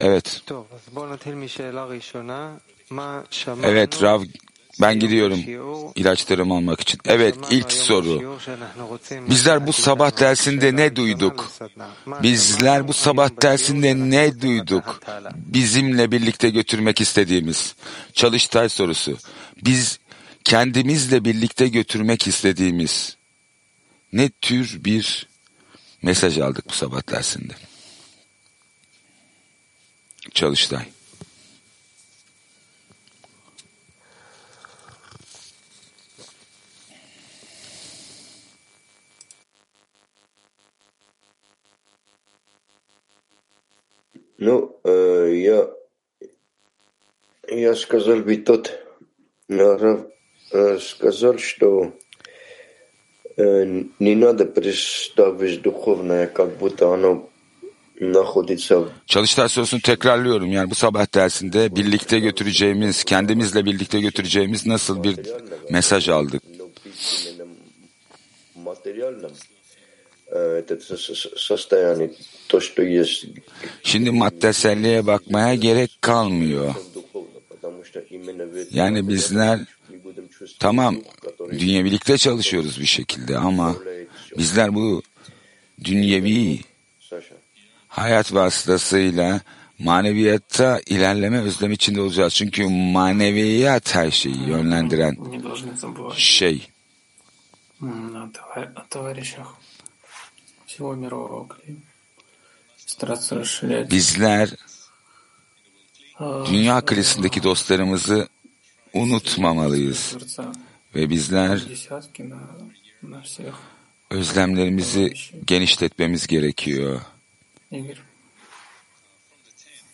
Evet. Evet Rav ben gidiyorum ilaçlarımı almak için. Evet ilk soru. Bizler bu sabah dersinde ne duyduk? Bizler bu sabah dersinde ne duyduk? Bizimle birlikte götürmek istediğimiz. Çalıştay sorusu. Biz kendimizle birlikte götürmek istediğimiz ne tür bir mesaj aldık bu sabah dersinde? Çalıştay. Ну, э, я, я сказал бы тот, Рав э, сказал, что э, не надо представить духовное, как будто оно Çalıştay sorusunu tekrarlıyorum. Yani bu sabah dersinde birlikte götüreceğimiz, kendimizle birlikte götüreceğimiz nasıl bir mesaj aldık? Şimdi maddeselliğe bakmaya gerek kalmıyor. Yani bizler tamam dünyevilikte çalışıyoruz bir şekilde ama bizler bu dünyevi hayat vasıtasıyla maneviyatta ilerleme özlem içinde olacağız. Çünkü maneviyat her şeyi yönlendiren şey. Bizler dünya krizindeki dostlarımızı unutmamalıyız. Ve bizler özlemlerimizi genişletmemiz gerekiyor.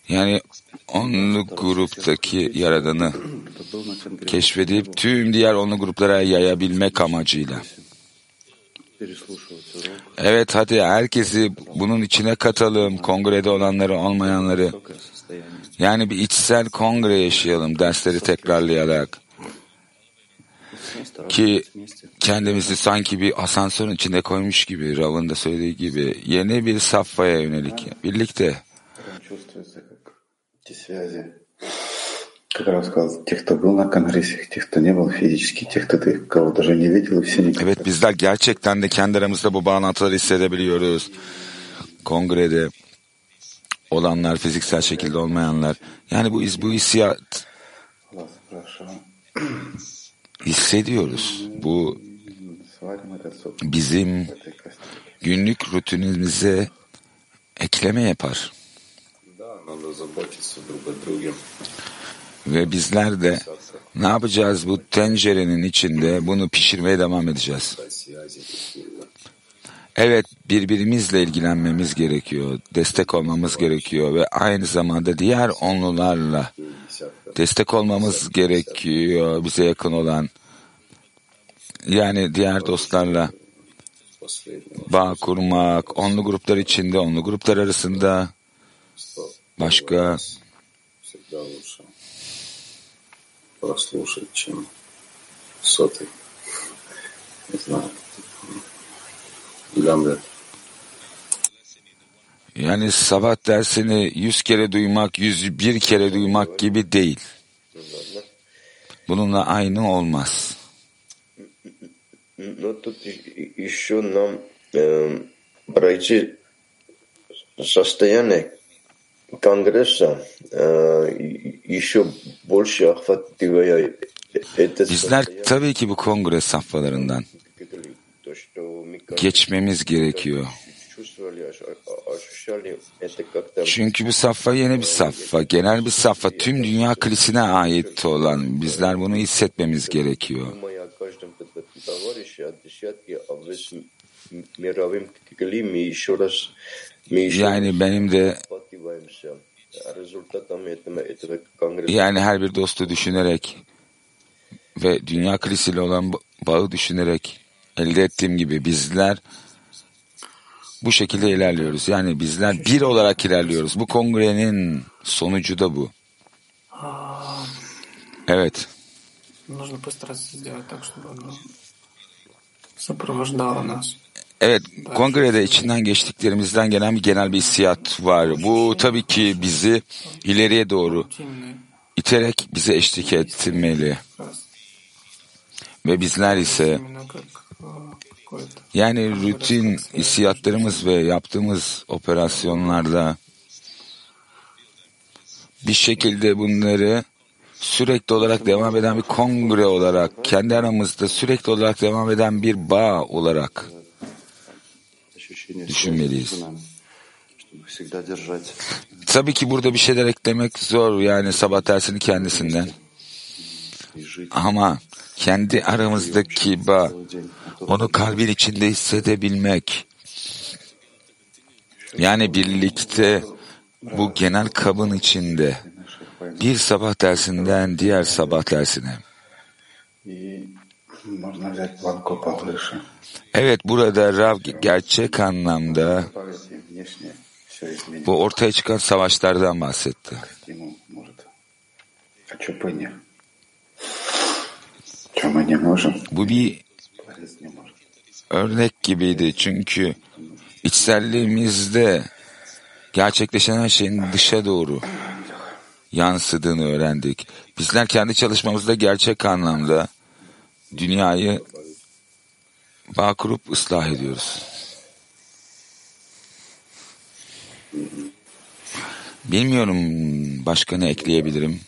Yani onlu gruptaki yaradanı keşfedip tüm diğer onlu gruplara yayabilmek amacıyla. Evet hadi herkesi bunun içine katalım. Kongrede olanları olmayanları. Yani bir içsel kongre yaşayalım dersleri tekrarlayarak Ki kendimizi sanki bir asansörün içinde koymuş gibi, Rav'ın da söylediği gibi yeni bir safhaya yönelik. Birlikte Чувствуется, как эти связи. Как раз сказал, тех, кто был на конгрессе, тех, кто не был физически, тех, кто ты, кого даже не видел, и все никак. Evet bizler gerçekten de kendi aramızda bu bağlantıları hissedebiliyoruz. Kongrede olanlar, fiziksel şekilde olmayanlar. Yani bu, his- bu hissiyat Allah спрашивал. hissediyoruz. Bu bizim günlük rutinimize ekleme yapar. Ve bizler de ne yapacağız bu tencerenin içinde bunu pişirmeye devam edeceğiz. Evet birbirimizle ilgilenmemiz gerekiyor, destek olmamız gerekiyor ve aynı zamanda diğer onlularla destek olmamız gerekiyor bize yakın olan. Yani diğer dostlarla Последнего. bağ kurmak, onlu gruplar içinde, onlu gruplar arasında Что başka всегда лучше прослушать, чем сотый. Не знаю. Гамлет. yani sabah dersini yüz kere duymak, yüz bir kere duymak gibi değil. Bununla aynı olmaz. Но тут и- еще нам эм, пройти состояние Конгресса, э, и- еще больше охватывая это Bizler состояние, tabii ki bu kongre safhalarından то, что мы как geçmemiz gerekiyor. Çünkü bu safha yeni bir safha, genel bir safha, tüm dünya kilisine ait olan, bizler bunu hissetmemiz gerekiyor. Yani benim de yani her bir dostu düşünerek ve dünya krisiyle olan bağı düşünerek elde ettiğim gibi bizler bu şekilde ilerliyoruz. Yani bizler bir olarak ilerliyoruz. Bu kongrenin sonucu da bu. Evet. Evet, kongrede içinden geçtiklerimizden gelen bir genel bir hissiyat var. Bu tabii ki bizi ileriye doğru iterek bize eşlik etmeli. Ve bizler ise yani rutin hissiyatlarımız ve yaptığımız operasyonlarda bir şekilde bunları sürekli olarak devam eden bir kongre olarak, kendi aramızda sürekli olarak devam eden bir bağ olarak düşünmeliyiz. Tabii ki burada bir şeyler eklemek zor yani sabah dersini kendisinden. Ama kendi aramızdaki bağ, onu kalbin içinde hissedebilmek, yani birlikte bu genel kabın içinde bir sabah dersinden diğer sabah dersine. Evet burada Rav gerçek anlamda bu ortaya çıkan savaşlardan bahsetti. Bu bir örnek gibiydi çünkü içselliğimizde gerçekleşen her şeyin dışa doğru yansıdığını öğrendik. Bizler kendi çalışmamızda gerçek anlamda dünyayı bağ kurup ıslah ediyoruz. Bilmiyorum başka ne ekleyebilirim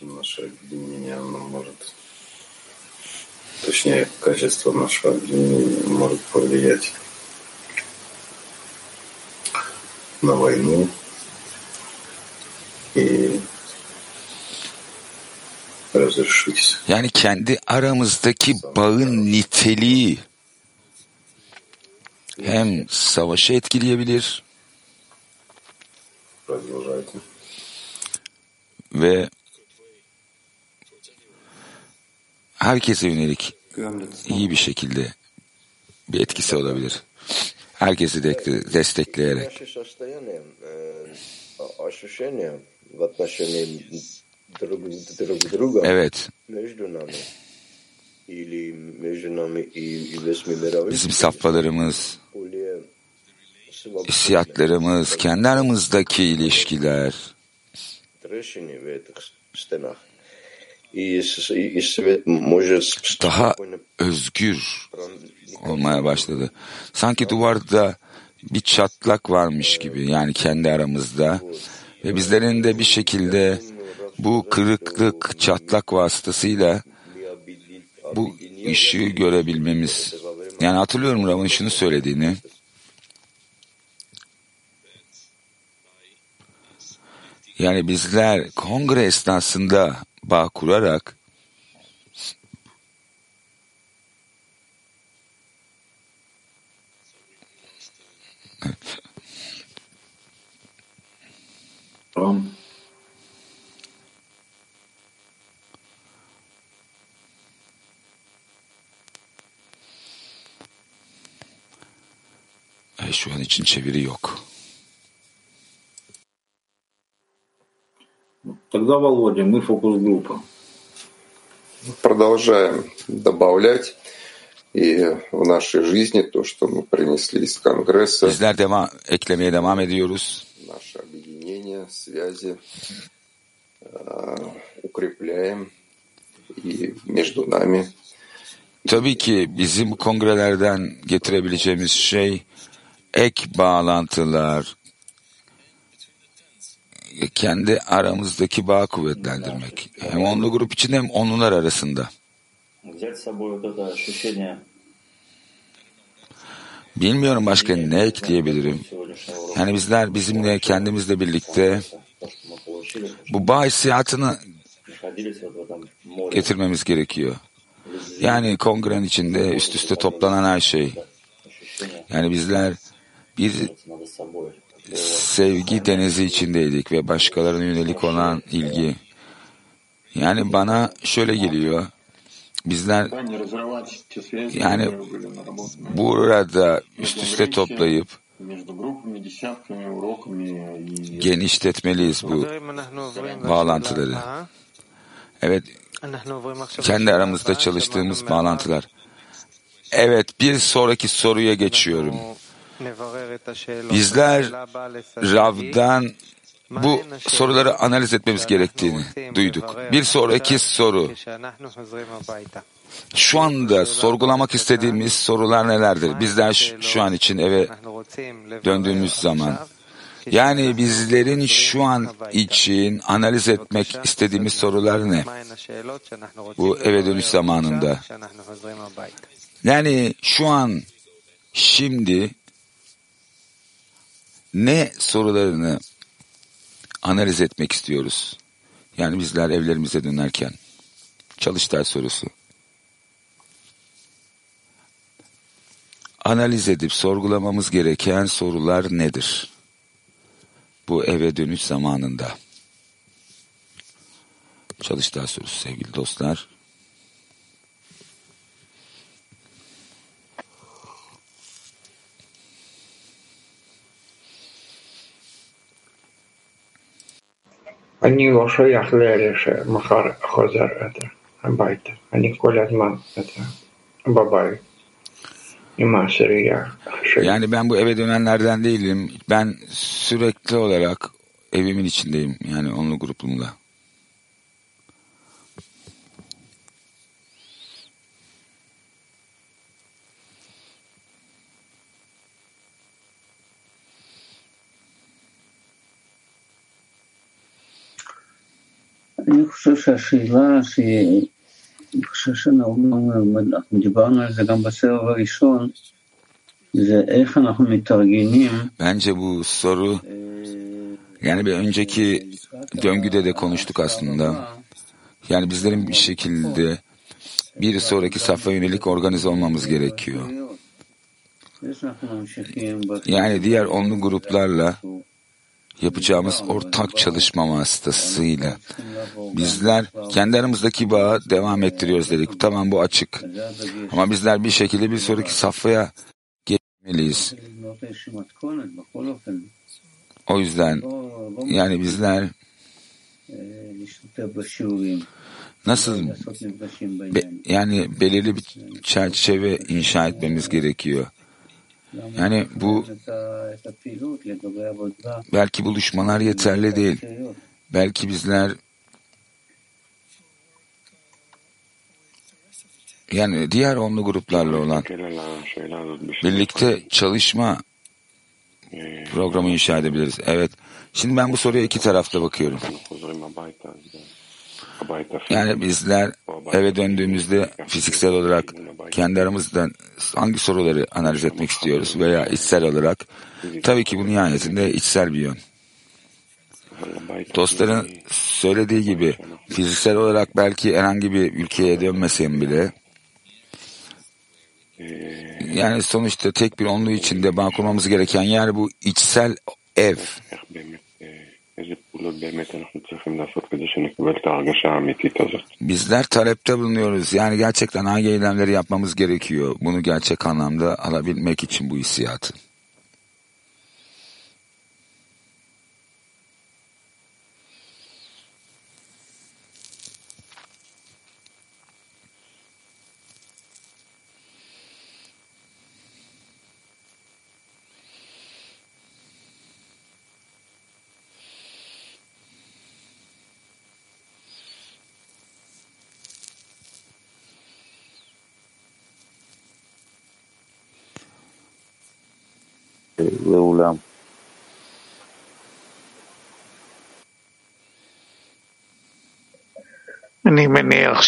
Наше объединение, оно может, точнее, качество нашего объединения может повлиять на войну и разрешить Yani kendi aramızdaki bağın niteliği hem savaşı etkileyebilir продолжать ve herkese yönelik iyi bir şekilde bir etkisi olabilir. Herkesi de destekleyerek. Evet. Bizim safhalarımız, hissiyatlarımız, kendi aramızdaki ilişkiler, daha özgür olmaya başladı. Sanki duvarda bir çatlak varmış gibi yani kendi aramızda ve bizlerin de bir şekilde bu kırıklık, çatlak vasıtasıyla bu işi görebilmemiz. Yani hatırlıyorum Rav'ın şunu söylediğini. Yani bizler kongre esnasında bağ kurarak Tamam. Şu an için çeviri yok. Тогда, Володя, мы фокус-группа. продолжаем добавлять и в нашей жизни то, что мы принесли из Конгресса, Bizler devam, eklemeye devam ediyoruz. наше объединение, связи, а, укрепляем и между нами Tabii ki bizim kongrelerden getirebileceğimiz şey ek bağlantılar, kendi aramızdaki bağı kuvvetlendirmek. Hem onlu grup için hem onlular arasında. Bilmiyorum başka ne ekleyebilirim. Yani bizler bizimle kendimizle birlikte bu bağ hissiyatını getirmemiz gerekiyor. Yani kongren içinde üst üste toplanan her şey. Yani bizler bir sevgi denizi içindeydik ve başkalarına yönelik olan ilgi. Yani bana şöyle geliyor. Bizler yani burada üst üste toplayıp genişletmeliyiz bu bağlantıları. Evet, kendi aramızda çalıştığımız bağlantılar. Evet, bir sonraki soruya geçiyorum. Bizler Rav'dan bu soruları analiz etmemiz gerektiğini duyduk. Bir sonraki soru. Şu anda sorgulamak istediğimiz sorular nelerdir? Bizler şu an için eve döndüğümüz zaman yani bizlerin şu an için analiz etmek istediğimiz sorular ne? Bu eve dönüş zamanında. Yani şu an, şimdi ne sorularını analiz etmek istiyoruz? Yani bizler evlerimize dönerken. Çalıştay sorusu. Analiz edip sorgulamamız gereken sorular nedir? Bu eve dönüş zamanında. Çalıştay sorusu sevgili dostlar. Они лошоях лерише махар хозер это абайте. Они kolatman это babay. Yani ben bu eve dönenlerden değilim. Ben sürekli olarak evimin içindeyim. Yani onlu grubumda. אני חושב שהשאלה שהיא, אני חושב שאנחנו דיברנו על זה גם בסבב הראשון, זה איך אנחנו מתארגנים. Bence bu soru yani bir önceki döngüde de konuştuk aslında. Yani bizlerin bir şekilde bir sonraki safha yönelik organize olmamız gerekiyor. Yani diğer onlu gruplarla yapacağımız ortak çalışma vasıtasıyla bizler kendi aramızdaki bağı devam ettiriyoruz dedik. Tamam bu açık. Ama bizler bir şekilde bir sonraki safhaya geçmeliyiz. O yüzden yani bizler nasıl yani belirli bir çerçeve inşa etmemiz gerekiyor. Yani bu belki buluşmalar yeterli değil. Belki bizler yani diğer onlu gruplarla olan birlikte çalışma programı inşa edebiliriz. Evet. Şimdi ben bu soruya iki tarafta bakıyorum. Yani bizler eve döndüğümüzde fiziksel olarak kendi aramızdan hangi soruları analiz etmek istiyoruz veya içsel olarak tabii ki bu nihayetinde içsel bir yön. Dostların söylediği gibi fiziksel olarak belki herhangi bir ülkeye dönmesem bile yani sonuçta tek bir onlu içinde bağ kurmamız gereken yer bu içsel ev. Bizler talepte bulunuyoruz. Yani gerçekten hangi eylemleri yapmamız gerekiyor? Bunu gerçek anlamda alabilmek için bu hissiyatı.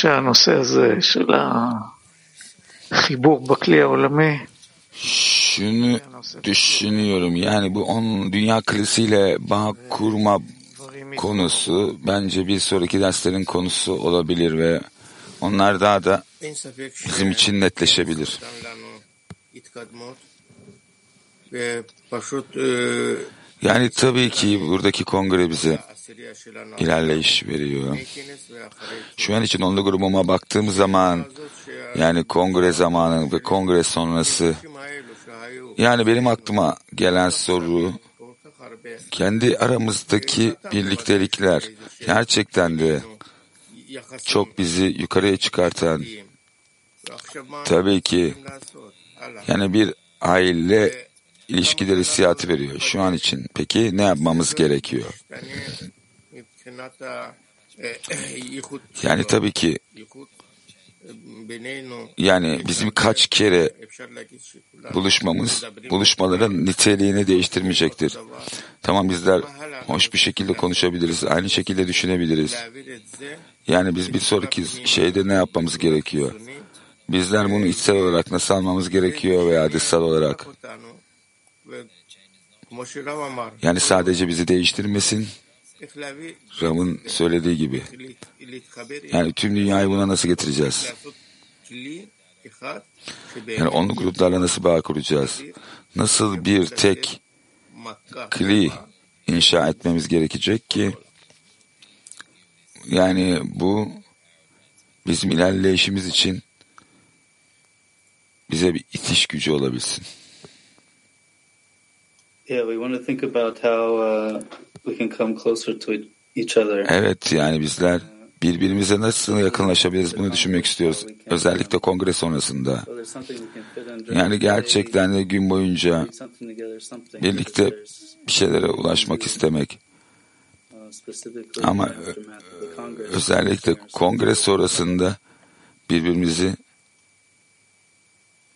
שהנושא הזה של החיבור בכלי העולמי Şunu düşünüyorum yani bu on dünya klasiyle bağ kurma konusu bence bir sonraki derslerin konusu olabilir ve onlar daha da bizim için netleşebilir. Yani tabii ki buradaki kongre bize ilerleyiş veriyor. Şu an için onlu grubuma baktığım zaman yani kongre zamanı ve kongre sonrası yani benim aklıma gelen soru kendi aramızdaki birliktelikler gerçekten de çok bizi yukarıya çıkartan tabii ki yani bir aile ilişkileri hissiyatı veriyor şu an için. Peki ne yapmamız gerekiyor? Yani tabii ki yani bizim kaç kere buluşmamız buluşmaların niteliğini değiştirmeyecektir. Tamam bizler hoş bir şekilde konuşabiliriz, aynı şekilde düşünebiliriz. Yani biz bir sonraki şeyde ne yapmamız gerekiyor? Bizler bunu içsel olarak nasıl almamız gerekiyor veya dışsal olarak? Yani sadece bizi değiştirmesin. Ram'ın söylediği gibi. Yani tüm dünyayı buna nasıl getireceğiz? Yani onlu gruplarla nasıl bağ kuracağız? Nasıl bir tek kli inşa etmemiz gerekecek ki yani bu bizim ilerleyişimiz için bize bir itiş gücü olabilsin. Yeah, we want to think about how uh, we can come closer to each other. Evet yani bizler birbirimize nasıl yakınlaşabiliriz bunu düşünmek istiyoruz. Özellikle kongre sonrasında. Yani gerçekten de gün boyunca birlikte bir şeylere ulaşmak istemek. Ama özellikle kongre sonrasında birbirimizi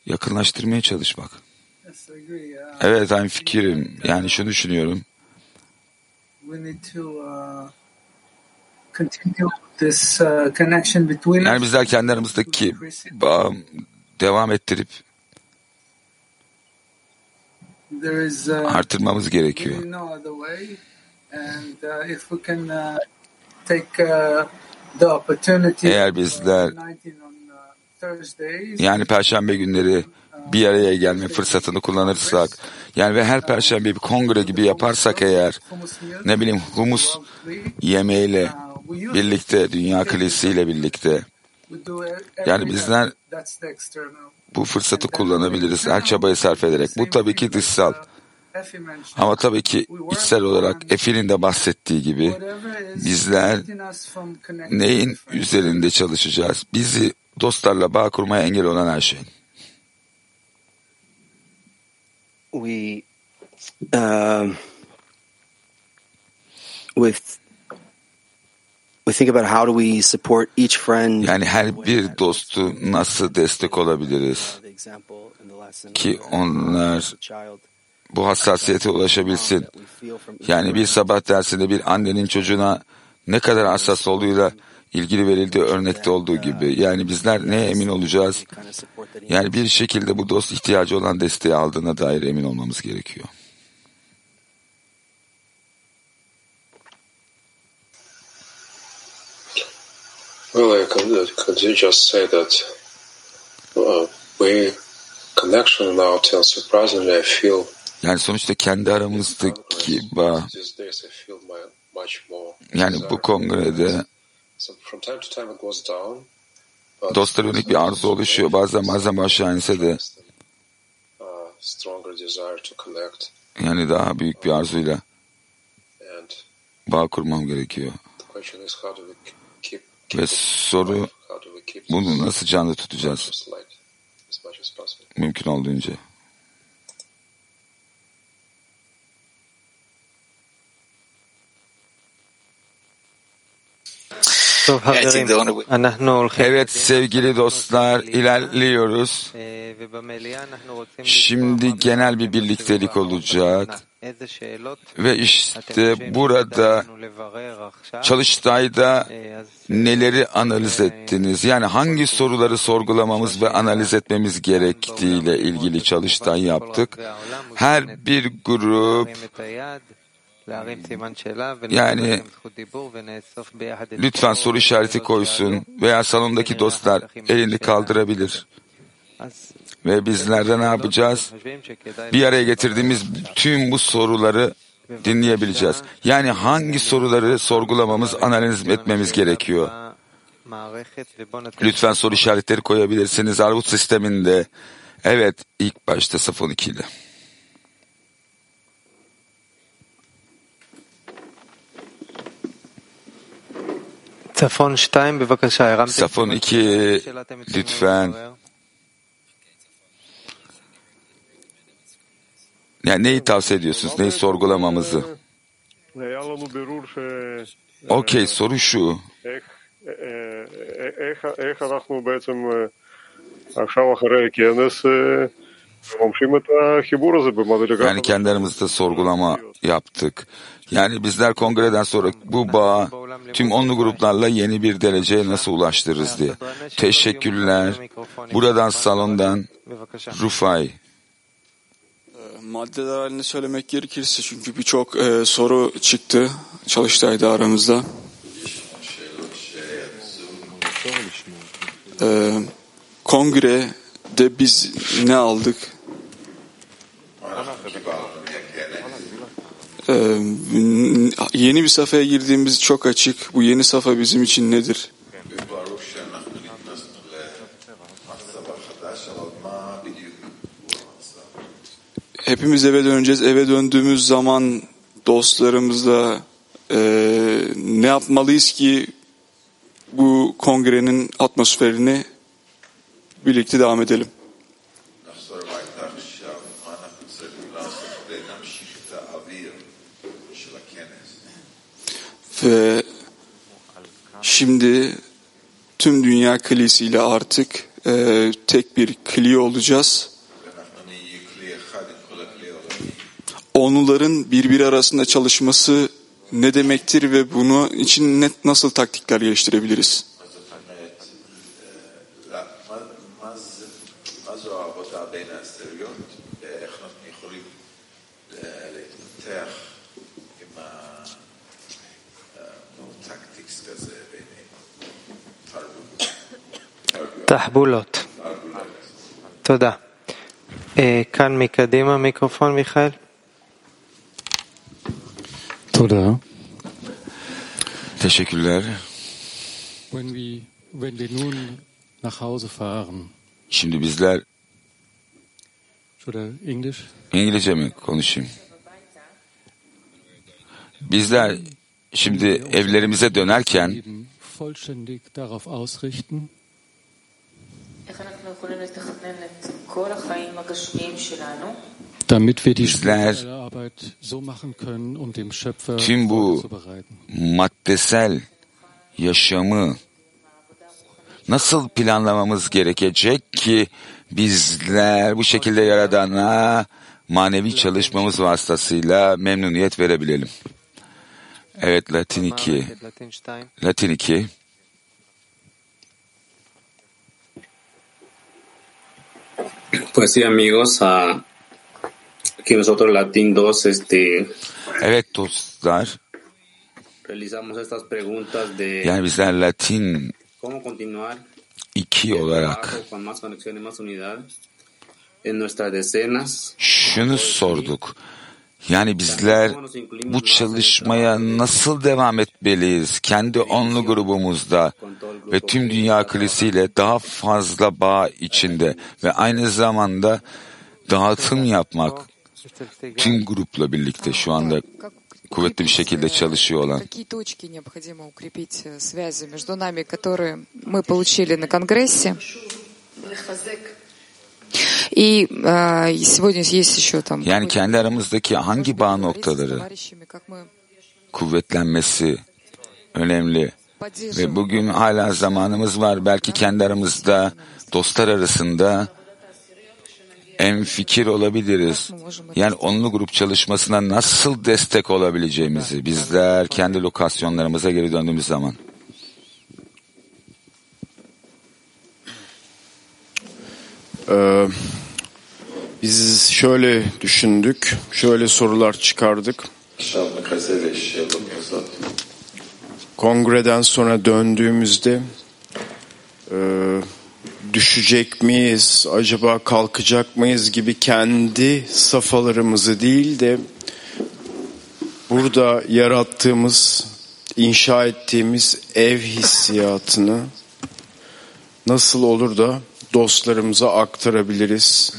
yakınlaştırmaya çalışmak. Evet aynı fikrim. Yani şunu düşünüyorum. Yani bizler kendi aramızdaki bağ devam ettirip artırmamız gerekiyor. Eğer bizler yani perşembe günleri bir araya gelme fırsatını kullanırsak yani ve her perşembe bir kongre gibi yaparsak eğer ne bileyim humus yemeğiyle birlikte dünya kilisiyle birlikte yani bizler bu fırsatı kullanabiliriz her çabayı sarf ederek. Bu tabii ki dışsal. Ama tabii ki içsel olarak Efi'nin de bahsettiği gibi bizler neyin üzerinde çalışacağız? Bizi dostlarla bağ kurmaya engel olan her şey. We um, with we think about how do we support each friend yani her bir dostu nasıl destek olabiliriz ki onlar bu hassasiyete ulaşabilsin. Yani bir sabah dersinde bir annenin çocuğuna ne kadar hassas olduğuyla ilgili verildiği örnekte olduğu gibi. Yani bizler neye emin olacağız? Yani bir şekilde bu dost ihtiyacı olan desteği aldığına dair emin olmamız gerekiyor. Well, I you just say that uh, we connection now till surprisingly I feel yani sonuçta kendi aramızdaki bağ yani bu kongrede dostlar yönelik bir arzu oluşuyor. Bazen bazen aşağı inse de yani daha büyük bir arzuyla bağ kurmam gerekiyor. Ve soru bunu nasıl canlı tutacağız? Mümkün olduğunca. Evet sevgili dostlar ilerliyoruz. Şimdi genel bir birliktelik olacak. Ve işte burada çalıştayda neleri analiz ettiniz? Yani hangi soruları sorgulamamız ve analiz etmemiz gerektiğiyle ilgili çalıştay yaptık. Her bir grup yani lütfen soru işareti koysun veya salondaki dostlar elini kaldırabilir. Ve bizler de ne yapacağız? Bir araya getirdiğimiz tüm bu soruları dinleyebileceğiz. Yani hangi soruları sorgulamamız, analiz etmemiz gerekiyor? Lütfen soru işaretleri koyabilirsiniz Arvut sisteminde. Evet, ilk başta saf 12 ile. Safon 2 bevakasha Eram. Safon 2 lütfen. Yani neyi tavsiye ediyorsunuz? Neyi sorgulamamızı? Okey soru şu. איך אנחנו בעצם עכשיו אחרי כנס yani kendi aramızda sorgulama yaptık. Yani bizler kongreden sonra bu bağa tüm onlu gruplarla yeni bir dereceye nasıl ulaştırırız diye. Teşekkürler. Buradan salondan Rufay ee, maddeler halinde söylemek gerekirse çünkü birçok e, soru çıktı çalıştaydı aramızda. E, kongrede biz ne aldık? E, yeni bir safhaya girdiğimiz çok açık. Bu yeni safa bizim için nedir? Hepimiz eve döneceğiz. Eve döndüğümüz zaman dostlarımızla e, ne yapmalıyız ki bu kongrenin atmosferini birlikte devam edelim. Ve şimdi tüm dünya kilisiyle artık e, tek bir kli olacağız. Onların birbiri arasında çalışması ne demektir ve bunu için net nasıl taktikler geliştirebiliriz? תחבולות. תודה. כאן מקדימה מיקרופון, מיכאל. Toda. Teşekkürler. When we, when wir nun nach Hause fahren, Şimdi bizler oder Englisch? İngilizce mi konuşayım? Bizler şimdi evlerimize dönerken damit wir die Bizler spirituelle Arbeit so machen können, um dem Schöpfer tüm bu maddesel yaşamı nasıl planlamamız gerekecek ki bizler bu şekilde Yaradan'a manevi çalışmamız vasıtasıyla memnuniyet verebilelim. Evet Latin 2. Latin 2. Pues sí, amigos, ah, aquí nosotros Latin 2 este, Evet dostlar. realizamos estas preguntas de Yani bizler Latin cómo continuar 2 olarak trabajo con más conexión y más unidad en nuestras decenas. şunu sorduk. Yani bizler bu çalışmaya nasıl devam etmeliyiz? Kendi onlu grubumuzda ve tüm dünya kilisiyle daha fazla bağ içinde ve aynı zamanda dağıtım yapmak tüm grupla birlikte şu anda kuvvetli bir şekilde çalışıyor olan. Какие И э, и сегодня есть еще там Yani kendi aramızdaki hangi bağ noktaları товарищами, как мы kuvvetlenmesi önemli. Ve bugün hala zamanımız var. Belki kendi aramızda, dostlar arasında en fikir olabiliriz. Yani onlu grup çalışmasına nasıl destek olabileceğimizi bizler kendi lokasyonlarımıza geri döndüğümüz zaman. Ee, biz şöyle düşündük, şöyle sorular çıkardık. Kongreden sonra döndüğümüzde e, düşecek miyiz, acaba kalkacak mıyız gibi kendi safalarımızı değil de burada yarattığımız, inşa ettiğimiz ev hissiyatını nasıl olur da dostlarımıza aktarabiliriz.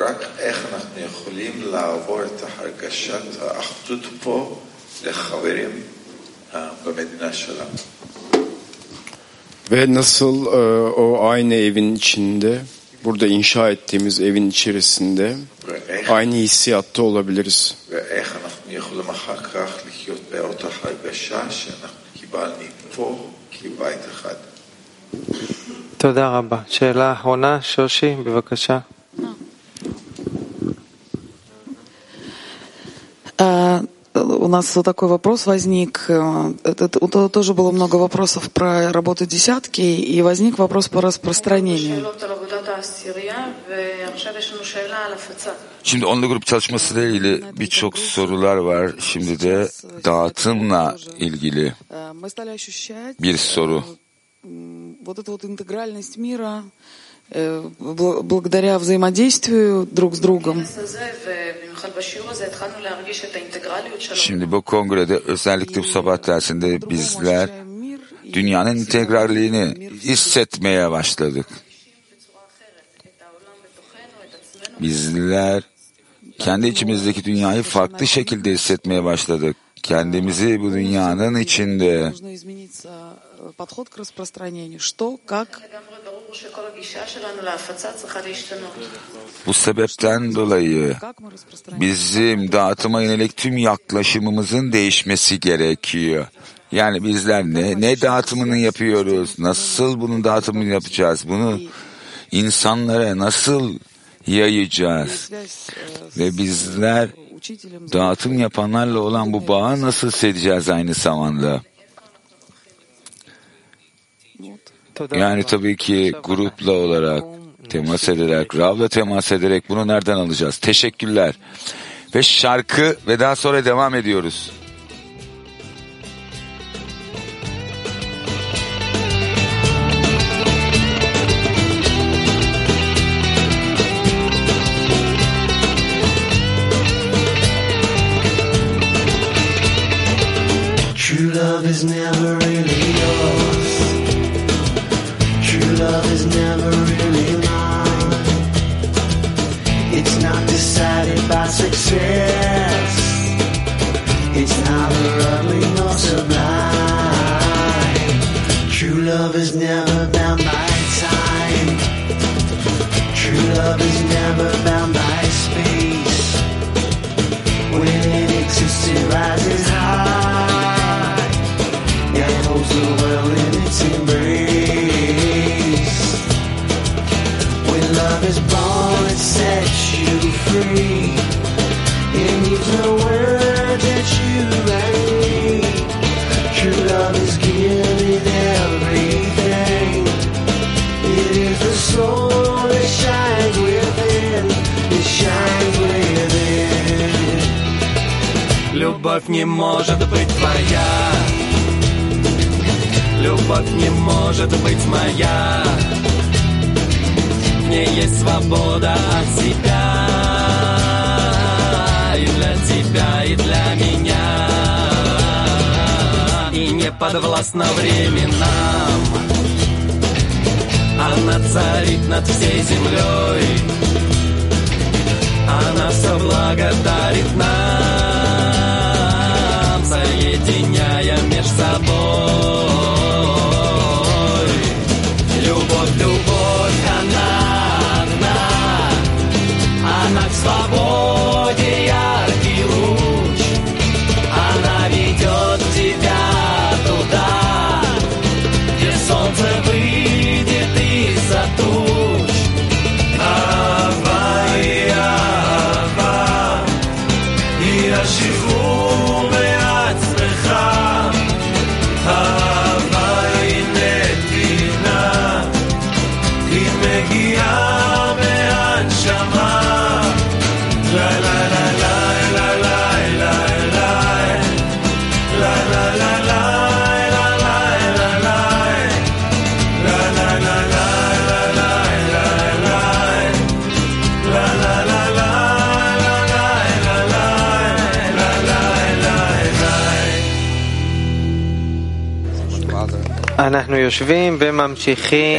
רק איך אנחנו יכולים לעבור את הרגשת האחדות פה לחברים במדינה שלנו. Ve nasıl o aynı evin içinde burada inşa ettiğimiz evin içerisinde aynı hissiyatta olabiliriz. תודה רבה. שאלה אחרונה, שושי, בבקשה. Uh, у нас вот такой вопрос возник. Э, это, тоже было много вопросов про работу десятки, и возник вопрос по распространению. Şimdi onunla grup çalışması ile birçok sorular var. Şimdi de dağıtımla ilgili bir soru. Вот эта вот интегральность мира, Э, благодаря взаимодействию друг с другом. Şimdi bu kongrede özellikle bu sabah dersinde bizler dünyanın integralliğini hissetmeye başladık. Bizler kendi içimizdeki dünyayı farklı şekilde hissetmeye başladık kendimizi bu dünyanın içinde. Bu sebepten dolayı bizim dağıtıma yönelik tüm yaklaşımımızın değişmesi gerekiyor. Yani bizler ne, ne dağıtımını yapıyoruz, nasıl bunun dağıtımını yapacağız, bunu insanlara nasıl yayacağız? Ve bizler dağıtım yapanlarla olan bu bağı nasıl hissedeceğiz aynı zamanda. Yani tabii ki grupla olarak temas ederek, Rav'la temas ederek bunu nereden alacağız? Teşekkürler. Ve şarkı ve daha sonra devam ediyoruz. Is never really yours. True love is never really mine. It's not decided by success. It's neither ugly nor sublime. True love is never bound by time. True love is never bound by space. When it exists, it rises Любовь не может быть твоя Любовь не может быть моя В ней есть свобода от себя И для тебя, и для меня. И не подвластна временам. Она царит над всей землей. Она все благодарит нам, соединяя меж собой. Любовь, любовь, она одна, она к свободе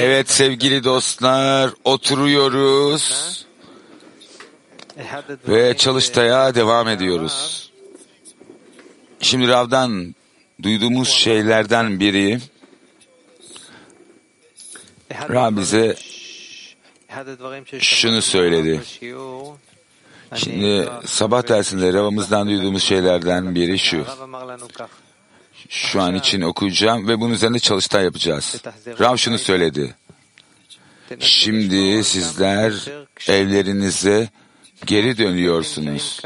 Evet sevgili dostlar oturuyoruz Ve çalıştaya devam ediyoruz. Şimdi Rav'dan duyduğumuz şeylerden biri Rav bize şunu söyledi. Şimdi sabah dersinde Rav'ımızdan duyduğumuz şeylerden biri şu. Şu an için okuyacağım ve bunun üzerinde çalıştay yapacağız. Rav şunu söyledi. Şimdi sizler evlerinize geri dönüyorsunuz.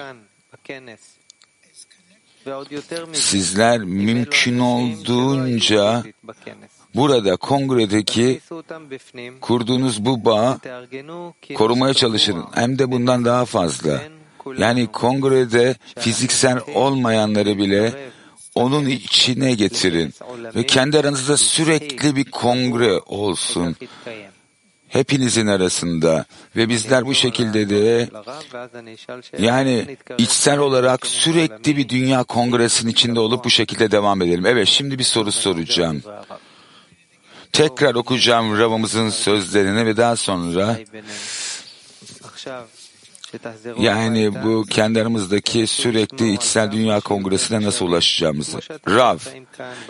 Sizler mümkün olduğunca burada kongredeki kurduğunuz bu bağı korumaya çalışın. Hem de bundan daha fazla. Yani kongrede fiziksel olmayanları bile onun içine getirin ve kendi aranızda sürekli bir kongre olsun. Hepinizin arasında ve bizler bu şekilde de yani içsel olarak sürekli bir dünya kongresinin içinde olup bu şekilde devam edelim. Evet şimdi bir soru soracağım. Tekrar okuyacağım Rav'ımızın sözlerini ve daha sonra yani bu kendi aramızdaki sürekli içsel dünya kongresine nasıl ulaşacağımızı. Rav,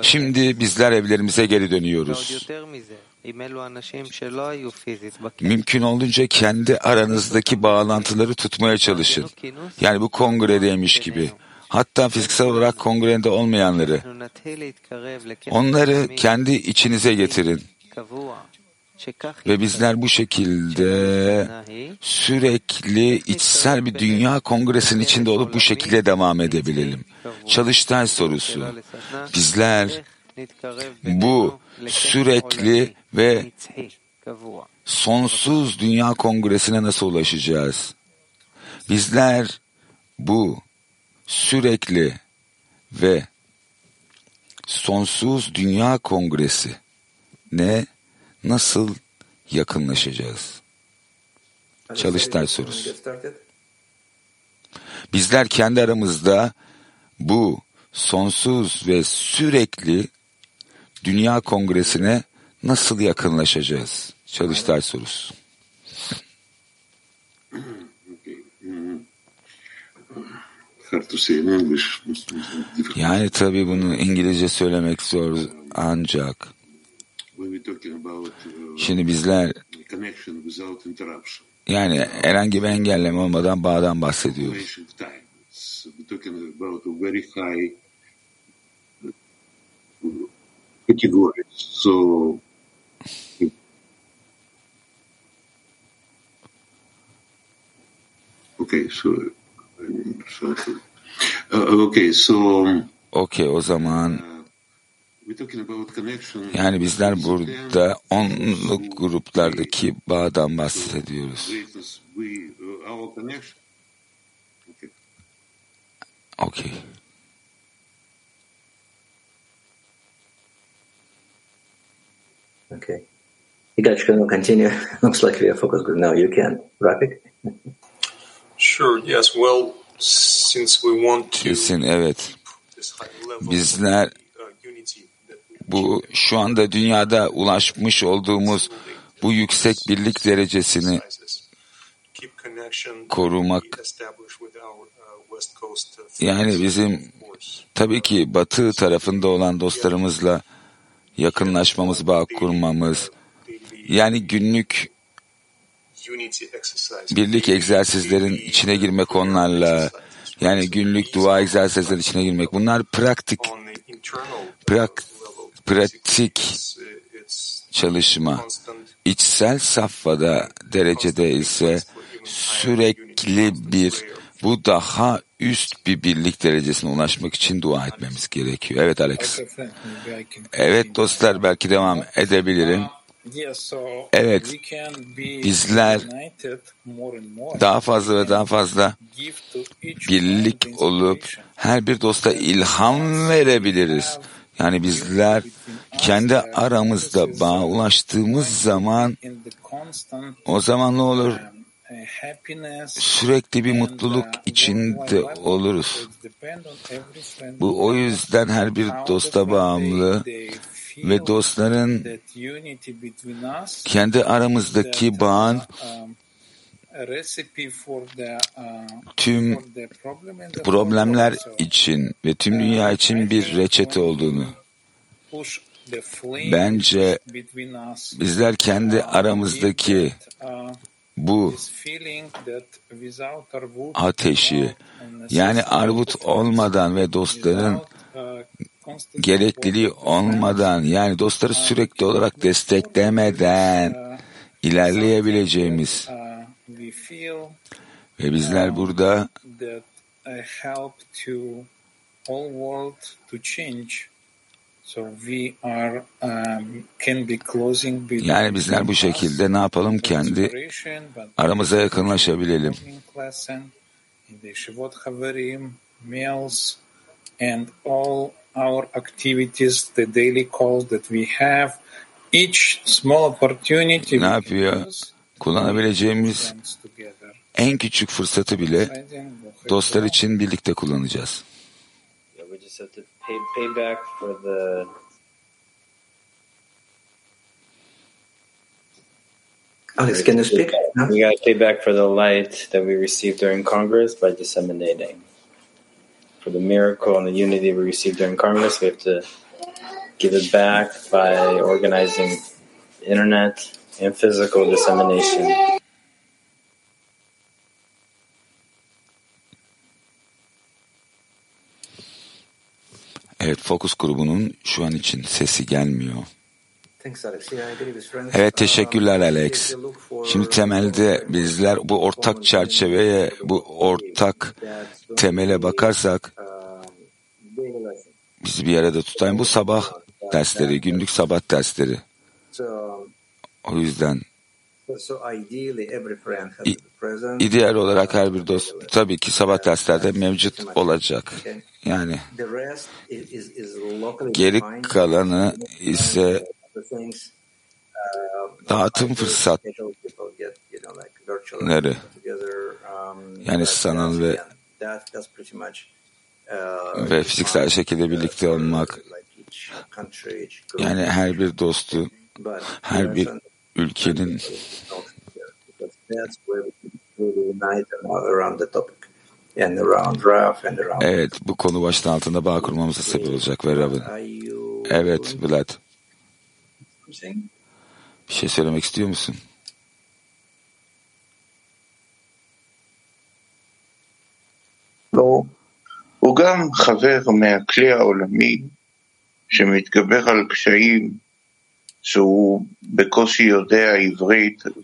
şimdi bizler evlerimize geri dönüyoruz. Mümkün olduğunca kendi aranızdaki bağlantıları tutmaya çalışın. Yani bu kongredeymiş gibi. Hatta fiziksel olarak kongrede olmayanları. Onları kendi içinize getirin. Ve bizler bu şekilde sürekli içsel bir dünya kongresinin içinde olup bu şekilde devam edebilelim. Çalıştay sorusu. Bizler bu sürekli ve sonsuz dünya kongresine nasıl ulaşacağız? Bizler bu sürekli ve sonsuz dünya kongresi ne nasıl yakınlaşacağız? Çalıştay sorusu. Bizler kendi aramızda bu sonsuz ve sürekli Dünya Kongresi'ne nasıl yakınlaşacağız? Çalıştay sorusu. Yani tabii bunu İngilizce söylemek zor ancak şimdi bizler yani herhangi bir engelleme olmadan bağdan bahsediyoruz. So, okay, so, so uh, okay, so. Okay, o zaman yani bizler burada onluk gruplardaki bağdan bahsediyoruz. Okay. Okay. You guys can continue. Looks like we are focus group now. You can, Rafik. Sure, yes. Well, since we want to Kesin evet. Bizler bu şu anda dünyada ulaşmış olduğumuz bu yüksek birlik derecesini korumak yani bizim tabii ki batı tarafında olan dostlarımızla yakınlaşmamız, bağ kurmamız, yani günlük birlik egzersizlerin içine girmek onlarla, yani günlük dua egzersizlerin içine girmek, bunlar pratik, prak, pratik çalışma. İçsel safhada derecede ise sürekli bir bu daha üst bir birlik derecesine ulaşmak için dua etmemiz gerekiyor. Evet Alex. Evet dostlar belki devam edebilirim. Evet, bizler daha fazla ve daha fazla birlik olup her bir dosta ilham verebiliriz. Yani bizler kendi aramızda bağ ulaştığımız zaman o zaman ne olur? Sürekli bir mutluluk içinde oluruz. Bu o yüzden her bir dosta bağımlı ve dostların kendi aramızdaki bağın tüm problemler için ve tüm dünya için bir reçete olduğunu. bence bizler kendi aramızdaki bu ateşi yani arvut olmadan ve dostların gerekliliği olmadan yani dostları sürekli olarak desteklemeden ilerleyebileceğimiz ve bizler burada yani bizler bu şekilde ne yapalım kendi aramıza yakınlaşabilelim. and all our activities, the daily calls that we have, each small opportunity ne yapıyor? Kullanabileceğimiz en küçük fırsatı bile dostlar için birlikte kullanacağız. Alex, can you speak? We got to pay back for the light that we received during Congress by disseminating. For the miracle and the unity we received during Congress, we have to give it back by organizing internet and physical dissemination. Evet, Focus grubunun şu an için sesi gelmiyor. Evet, teşekkürler Alex. Şimdi temelde bizler bu ortak çerçeveye, bu ortak temele bakarsak bizi bir arada tutan bu sabah dersleri, günlük sabah dersleri. O yüzden ideal olarak her bir dost tabii ki sabah derslerde mevcut olacak. Yani geri kalanı ise dağıtım fırsatları yani sanal ve ve fiziksel şekilde birlikte olmak. yani her bir dostu her bir ülkenin Evet, bu konu başta altında bağ kurmamıza sebep olacak ve Rabin. Evet, Vlad. Bir şey söylemek istiyor musun? לא. הוא גם חבר מהכלי העולמי שמתגבר על קשיים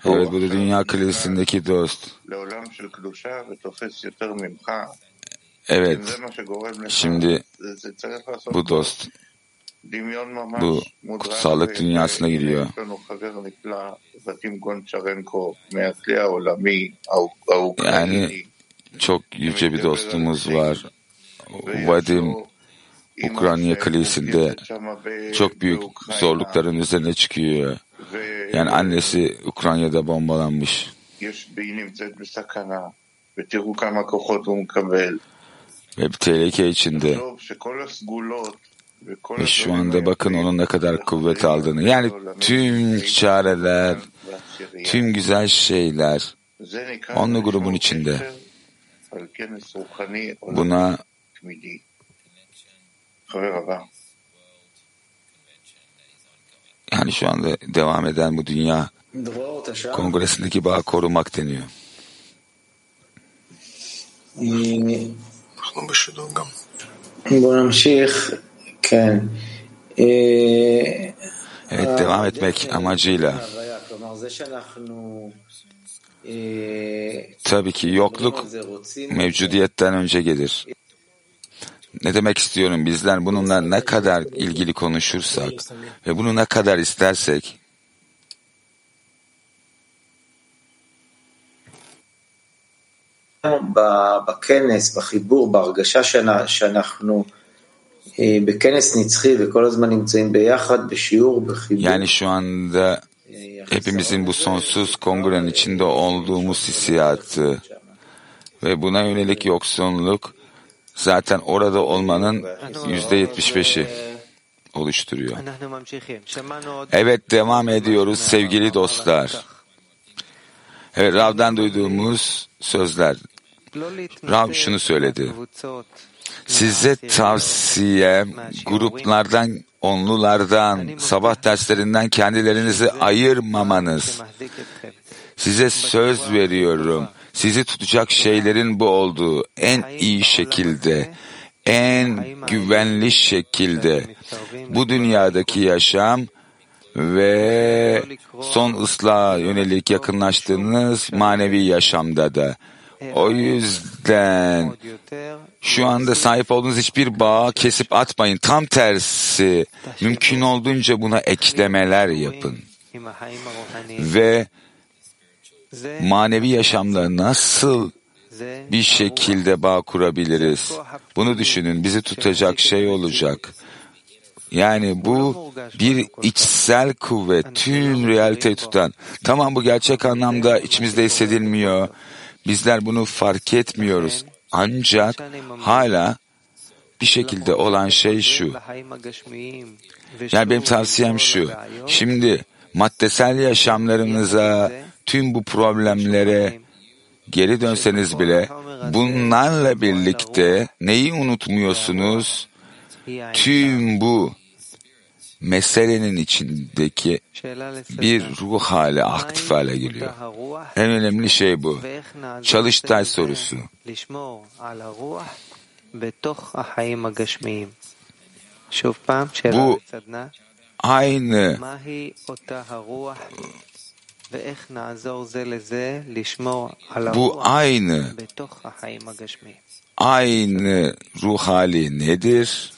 Evet, bu da dünya kalesindeki dost. Evet, şimdi bu dost bu kutsallık dünyasına gidiyor. Yani çok yüce bir dostumuz var. Vadim Ukrayna Kalesi'nde çok büyük zorlukların üzerine çıkıyor. Yani annesi Ukrayna'da bombalanmış. Ve bir tehlike içinde. Ve şu anda bakın onun ne kadar kuvvet aldığını. Yani tüm çareler, tüm güzel şeyler onlu grubun içinde. Buna yani şu anda devam eden bu dünya kongresindeki bağı korumak deniyor. Evet devam etmek amacıyla tabii ki yokluk mevcudiyetten önce gelir. Ne demek istiyorum? Bizler bununla ne kadar ilgili konuşursak ve bunu ne kadar istersek ב- בכנס, בחיבור, בהרגשה שאנ- שאנחנו אה, בכנס נצחי וכל הזמן נמצאים ביחד, בשיעור, בחיבור. yani şu anda hepimizin bu sonsuz kongrenin içinde olduğumuz hissiyatı ve buna yönelik yoksunluk zaten orada olmanın yüzde yetmiş beşi oluşturuyor. Evet devam ediyoruz sevgili dostlar. Evet, Rav'dan duyduğumuz sözler. Rav şunu söyledi. Size tavsiye gruplardan, onlulardan, sabah derslerinden kendilerinizi ayırmamanız. Size söz veriyorum. Sizi tutacak şeylerin bu olduğu en iyi şekilde, en güvenli şekilde bu dünyadaki yaşam ve son ıslaha yönelik yakınlaştığınız manevi yaşamda da. O yüzden şu anda sahip olduğunuz hiçbir bağı kesip atmayın. Tam tersi mümkün olduğunca buna eklemeler yapın. Ve manevi yaşamla nasıl bir şekilde bağ kurabiliriz? Bunu düşünün. Bizi tutacak şey olacak. Yani bu bir içsel kuvvet, tüm realiteyi tutan. Tamam bu gerçek anlamda içimizde hissedilmiyor. Bizler bunu fark etmiyoruz. Ancak hala bir şekilde olan şey şu. Yani benim tavsiyem şu. Şimdi maddesel yaşamlarınıza, tüm bu problemlere geri dönseniz bile bunlarla birlikte neyi unutmuyorsunuz? Tüm bu meselenin içindeki bir ruh hali aktif hale geliyor. En önemli şey bu. Çalıştay sorusu. Bu aynı bu aynı aynı ruh hali nedir?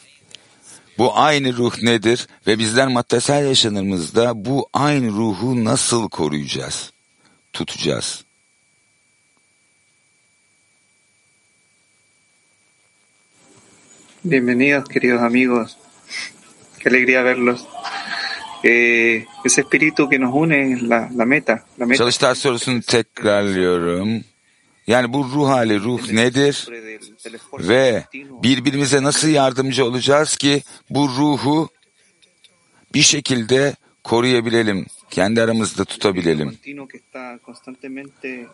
Bu aynı ruh nedir? Ve bizler maddesel yaşamımızda bu aynı ruhu nasıl koruyacağız? Tutacağız. Bienvenidos, queridos amigos. Qué alegría verlos. Eh, ese espíritu que nos une la, la meta. La meta. Çalıştay sorusunu tekrarlıyorum. Yani bu ruh hali, ruh nedir? Ve birbirimize nasıl yardımcı olacağız ki bu ruhu bir şekilde koruyabilelim, kendi aramızda tutabilelim.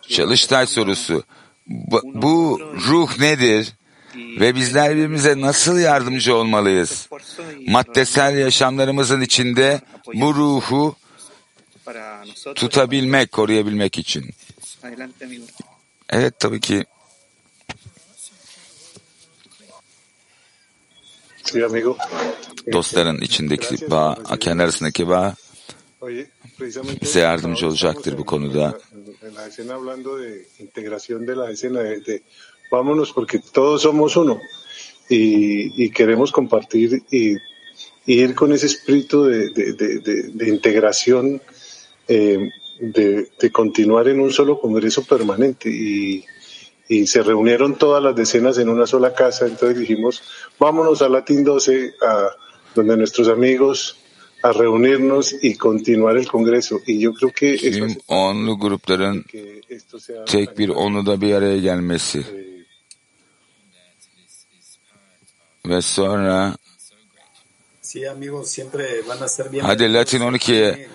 Çalıştay sorusu. Bu, bu ruh nedir? Ve bizler birbirimize nasıl yardımcı olmalıyız? Maddesel yaşamlarımızın içinde bu ruhu tutabilmek, koruyabilmek için. Evet tabii ki. Dostların içindeki bağ, kendi arasındaki bağ bize yardımcı olacaktır bu konuda. Vámonos porque todos somos uno y, y queremos compartir y, y, ir con ese espíritu de, de, de, de integración, eh, de, continuar en un solo congreso permanente. Y, y se reunieron todas las decenas en una sola casa, entonces dijimos, vámonos a Latin 12, a donde nuestros amigos a reunirnos y continuar el congreso. Y yo creo que Tüm onlu grupların tek bir onluda bir araya gelmesi ve sonra hadi Latin 12'ye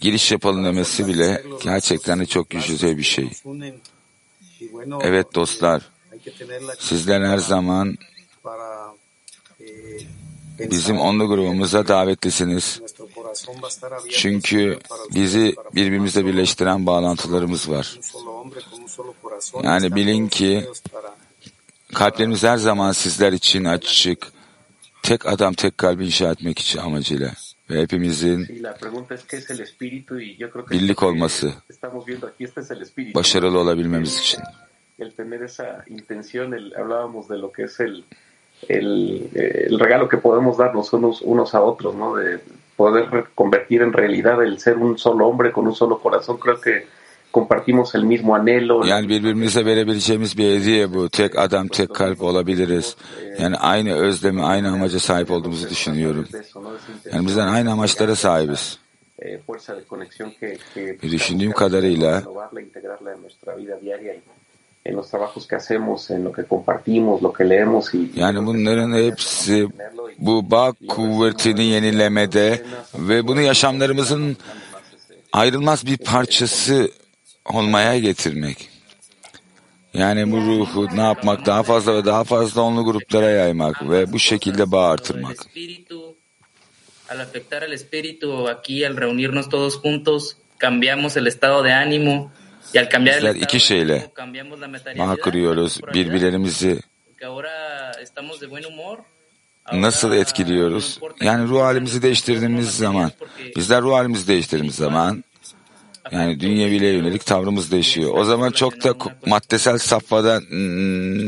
giriş yapalım demesi bile gerçekten de çok güzel bir şey. Evet dostlar, sizler her zaman bizim onlu grubumuza davetlisiniz. Çünkü bizi birbirimizle birleştiren bağlantılarımız var. Yani bilin ki kalplerimiz her zaman sizler için açık. Tek adam tek kalbi inşa etmek için amacıyla ve hepimizin birlik olması, başarılı olabilmemiz için. el tener esa intención, el, hablábamos de lo que es el, el, el, regalo que podemos darnos unos, unos a otros, ¿no? De poder convertir en realidad el ser un solo hombre con un solo corazón. Creo que compartimos el mismo anhelo. Yani birbirimize verebileceğimiz bir hediye bu. Tek adam, tek kalp olabiliriz. Yani aynı özlemi, aynı amaca sahip olduğumuzu düşünüyorum. Yani bizden aynı amaçlara sahibiz. Ve düşündüğüm kadarıyla yani bunların hepsi bu bağ kuvvetini yenilemede ve bunu yaşamlarımızın ayrılmaz bir parçası olmaya getirmek. Yani bu ruhu ne yapmak? Daha fazla ve daha fazla onlu gruplara yaymak ve bu şekilde bağ artırmak. al afectar al espíritu aquí, al reunirnos todos juntos, cambiamos el estado de ánimo y al cambiar el estado iki şeyle bağ kuruyoruz. Birbirlerimizi nasıl etkiliyoruz? Yani ruh halimizi değiştirdiğimiz zaman, bizler ruh halimizi değiştirdiğimiz zaman yani dünyeviyle yönelik tavrımız değişiyor. O zaman çok da maddesel safhada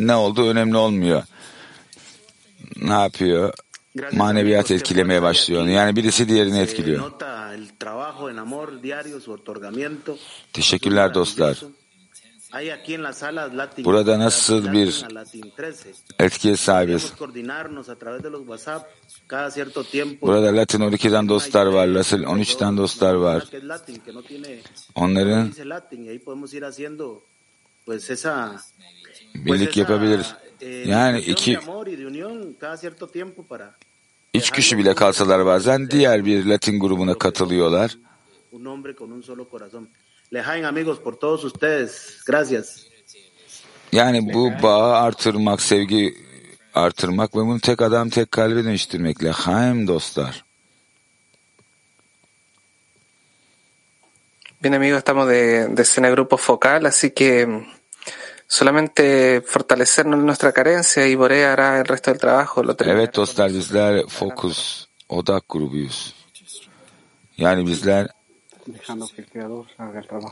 ne olduğu önemli olmuyor. Ne yapıyor? Maneviyat etkilemeye başlıyor. Yani birisi diğerini etkiliyor. Teşekkürler dostlar. Burada nasıl bir Latin, Latin 13. etkiye sahibiz? Burada Latin 12'den dostlar var, Latin 13'ten dostlar var. Onların birlik yapabiliriz. eh, Yani iki üç kişi bile kalsalar bazen diğer bir Latin grubuna katılıyorlar. Lejain amigos por todos ustedes. Gracias. Yani bu bağı artırmak, sevgi artırmak ve bunu tek adam tek kalbe dönüştürmekle. Haim dostlar. Bien amigos, estamos de, de escena grupo focal, así que mm, solamente fortalecernos nuestra carencia y Bore hará el resto del trabajo. Lo. Evet dostlar bizler fokus, odak grubuyuz. Yani bizler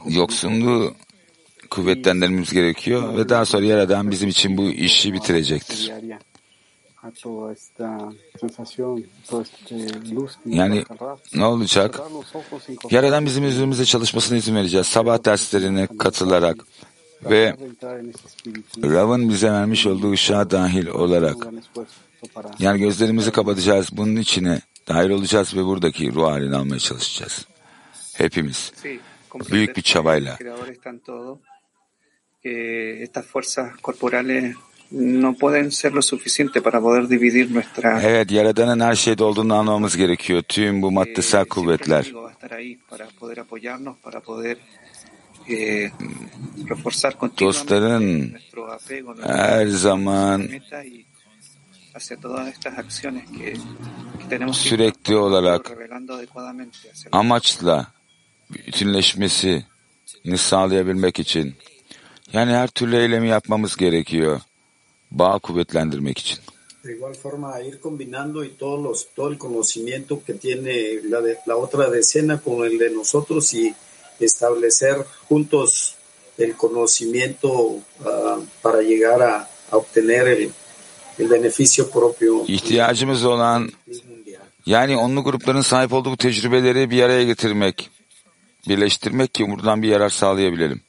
yoksunluğu kuvvetlendirmemiz gerekiyor ve daha sonra Yaradan bizim için bu işi bitirecektir. Yani ne olacak? Yaradan bizim üzerimizde çalışmasına izin vereceğiz. Sabah derslerine katılarak ve. Rav'ın bize vermiş olduğu ışığa dahil olarak yani gözlerimizi kapatacağız. Bunun içine dahil olacağız ve buradaki ruh halini almaya çalışacağız. Hepimiz. Büyük bir çabayla. Nuestra Evet, Yaradan'ın her şeyde olduğunu anlamamız gerekiyor. Tüm bu maddesel kuvvetler. eh, reforzar continuamente Dostların her zaman sürekli olarak amaçla bütünleşmesini sağlayabilmek için yani her türlü eylemi yapmamız gerekiyor. Bağ kuvvetlendirmek için. De igual forma, ir combinando y todos los, todo el conocimiento que tiene la, de- la otra decena con el de nosotros y establecer juntos el conocimiento ah, para llegar a, a obtener el, el beneficio propio. İhtiyacımız olan yani onlu grupların sahip olduğu bu tecrübeleri bir araya getirmek, birleştirmek ki buradan bir yarar sağlayabilelim.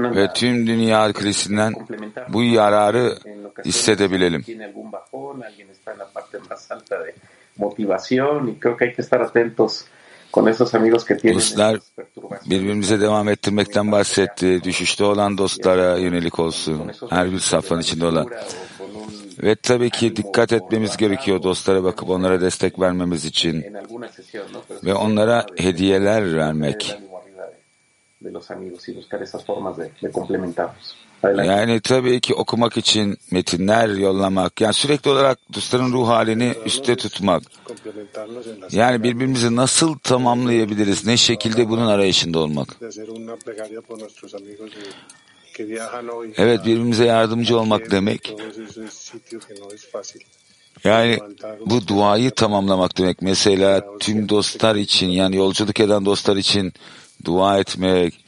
Ve tüm dünya krizisinden bu yararı hissedebilelim. Dostlar birbirimize devam ettirmekten bahsetti. Düşüşte olan dostlara yönelik olsun. Her bir safhanın içinde olan. Ve tabii ki dikkat etmemiz gerekiyor dostlara bakıp onlara destek vermemiz için. Ve onlara hediyeler vermek. Yani tabii ki okumak için metinler yollamak. Yani sürekli olarak dostların ruh halini üstte tutmak. Yani birbirimizi nasıl tamamlayabiliriz? Ne şekilde bunun arayışında olmak. Evet birbirimize yardımcı olmak demek. Yani bu duayı tamamlamak demek. Mesela tüm dostlar için yani yolculuk eden dostlar için dua etmek.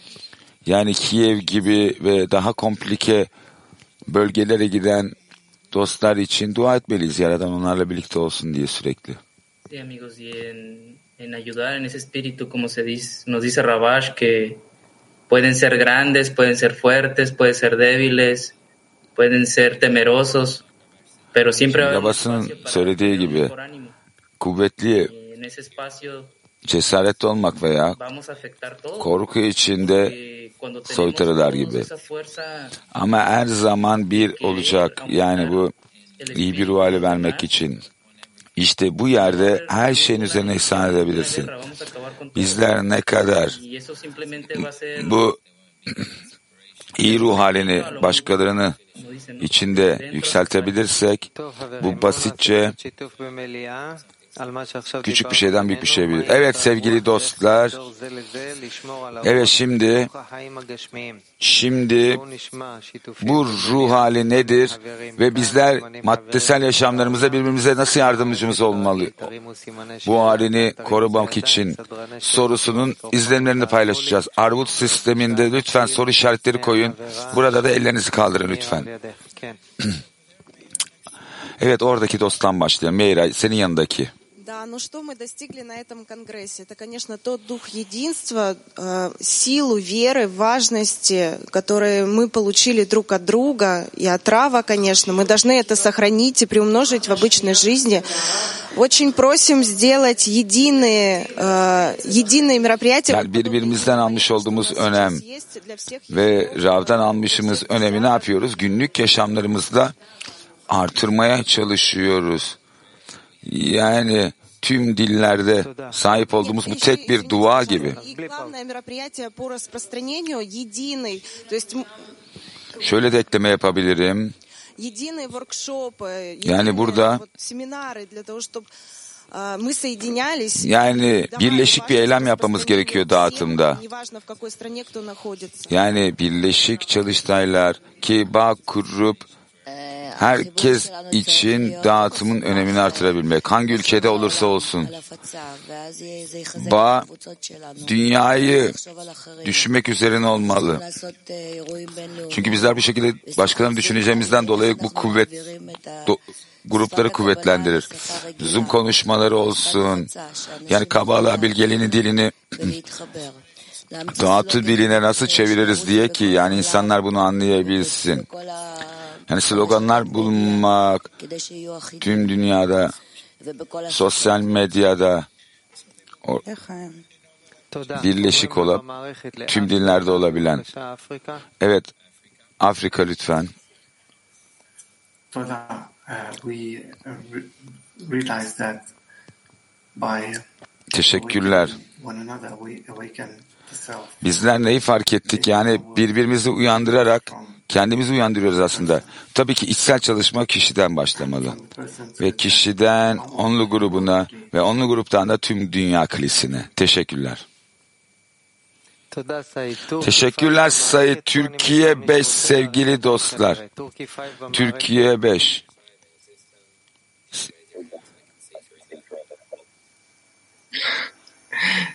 Yani Kiev gibi ve daha komplike bölgelere giden dostlar için dua etmeliyiz. Yaradan onlarla birlikte olsun diye sürekli. Amigos, y en, en ayudar en ese espíritu, como se dice, nos dice Rabash, que pueden ser grandes, pueden ser fuertes, pueden ser débiles, pueden ser temerosos, pero siempre Babasının söylediği gibi kuvvetli cesaretli olmak veya korku içinde soytarılar gibi. Ama her zaman bir olacak. Yani bu iyi bir ruh vermek için. İşte bu yerde her şeyin üzerine ihsan edebilirsin. Bizler ne kadar bu iyi ruh halini başkalarını içinde yükseltebilirsek bu basitçe küçük bir şeyden büyük bir şey bilir. Evet sevgili dostlar. Evet şimdi şimdi bu ruh hali nedir ve bizler maddesel yaşamlarımızda birbirimize nasıl yardımcımız olmalı? Bu halini korumak için sorusunun izlenimlerini paylaşacağız. Armut sisteminde lütfen soru işaretleri koyun. Burada da ellerinizi kaldırın lütfen. Evet oradaki dosttan başlayalım. Meyra senin yanındaki. Да, ну что мы достигли на этом конгрессе? Это, конечно, тот дух единства, э, силу веры, важности, которые мы получили друг от друга, и отрава, конечно. Мы должны это сохранить и приумножить в обычной жизни. Очень просим сделать единые, э, единые мероприятия. Yani birbirimizden almış olduğumuz önem ve Rav'dan almışımız önemi ne yapıyoruz? Günlük yaşamlarımızda artırmaya çalışıyoruz. yani tüm dillerde sahip olduğumuz bu tek bir dua gibi. Şöyle de ekleme yapabilirim. Yani burada yani birleşik bir eylem yapmamız gerekiyor dağıtımda. Yani birleşik çalıştaylar ki bağ kurup herkes için dağıtımın önemini artırabilmek. Hangi ülkede olursa olsun. Bağ dünyayı düşünmek üzerine olmalı. Çünkü bizler bu şekilde başkalarını düşüneceğimizden dolayı bu kuvvet do- grupları kuvvetlendirir. Zoom konuşmaları olsun. Yani Kabala bilgeliğini dilini dağıtı diline nasıl çeviririz diye ki yani insanlar bunu anlayabilsin. Yani sloganlar bulmak tüm dünyada sosyal medyada o- birleşik olup tüm dinlerde olabilen. Evet Afrika lütfen. Toda, we re- realize that by Teşekkürler. Bizler neyi fark ettik? Yani birbirimizi uyandırarak kendimizi uyandırıyoruz aslında. Tabii ki içsel çalışma kişiden başlamalı. Ve kişiden onlu grubuna ve onlu gruptan da tüm dünya kilisine. Teşekkürler. Teşekkürler Sayı Türkiye 5 sevgili dostlar. Türkiye 5.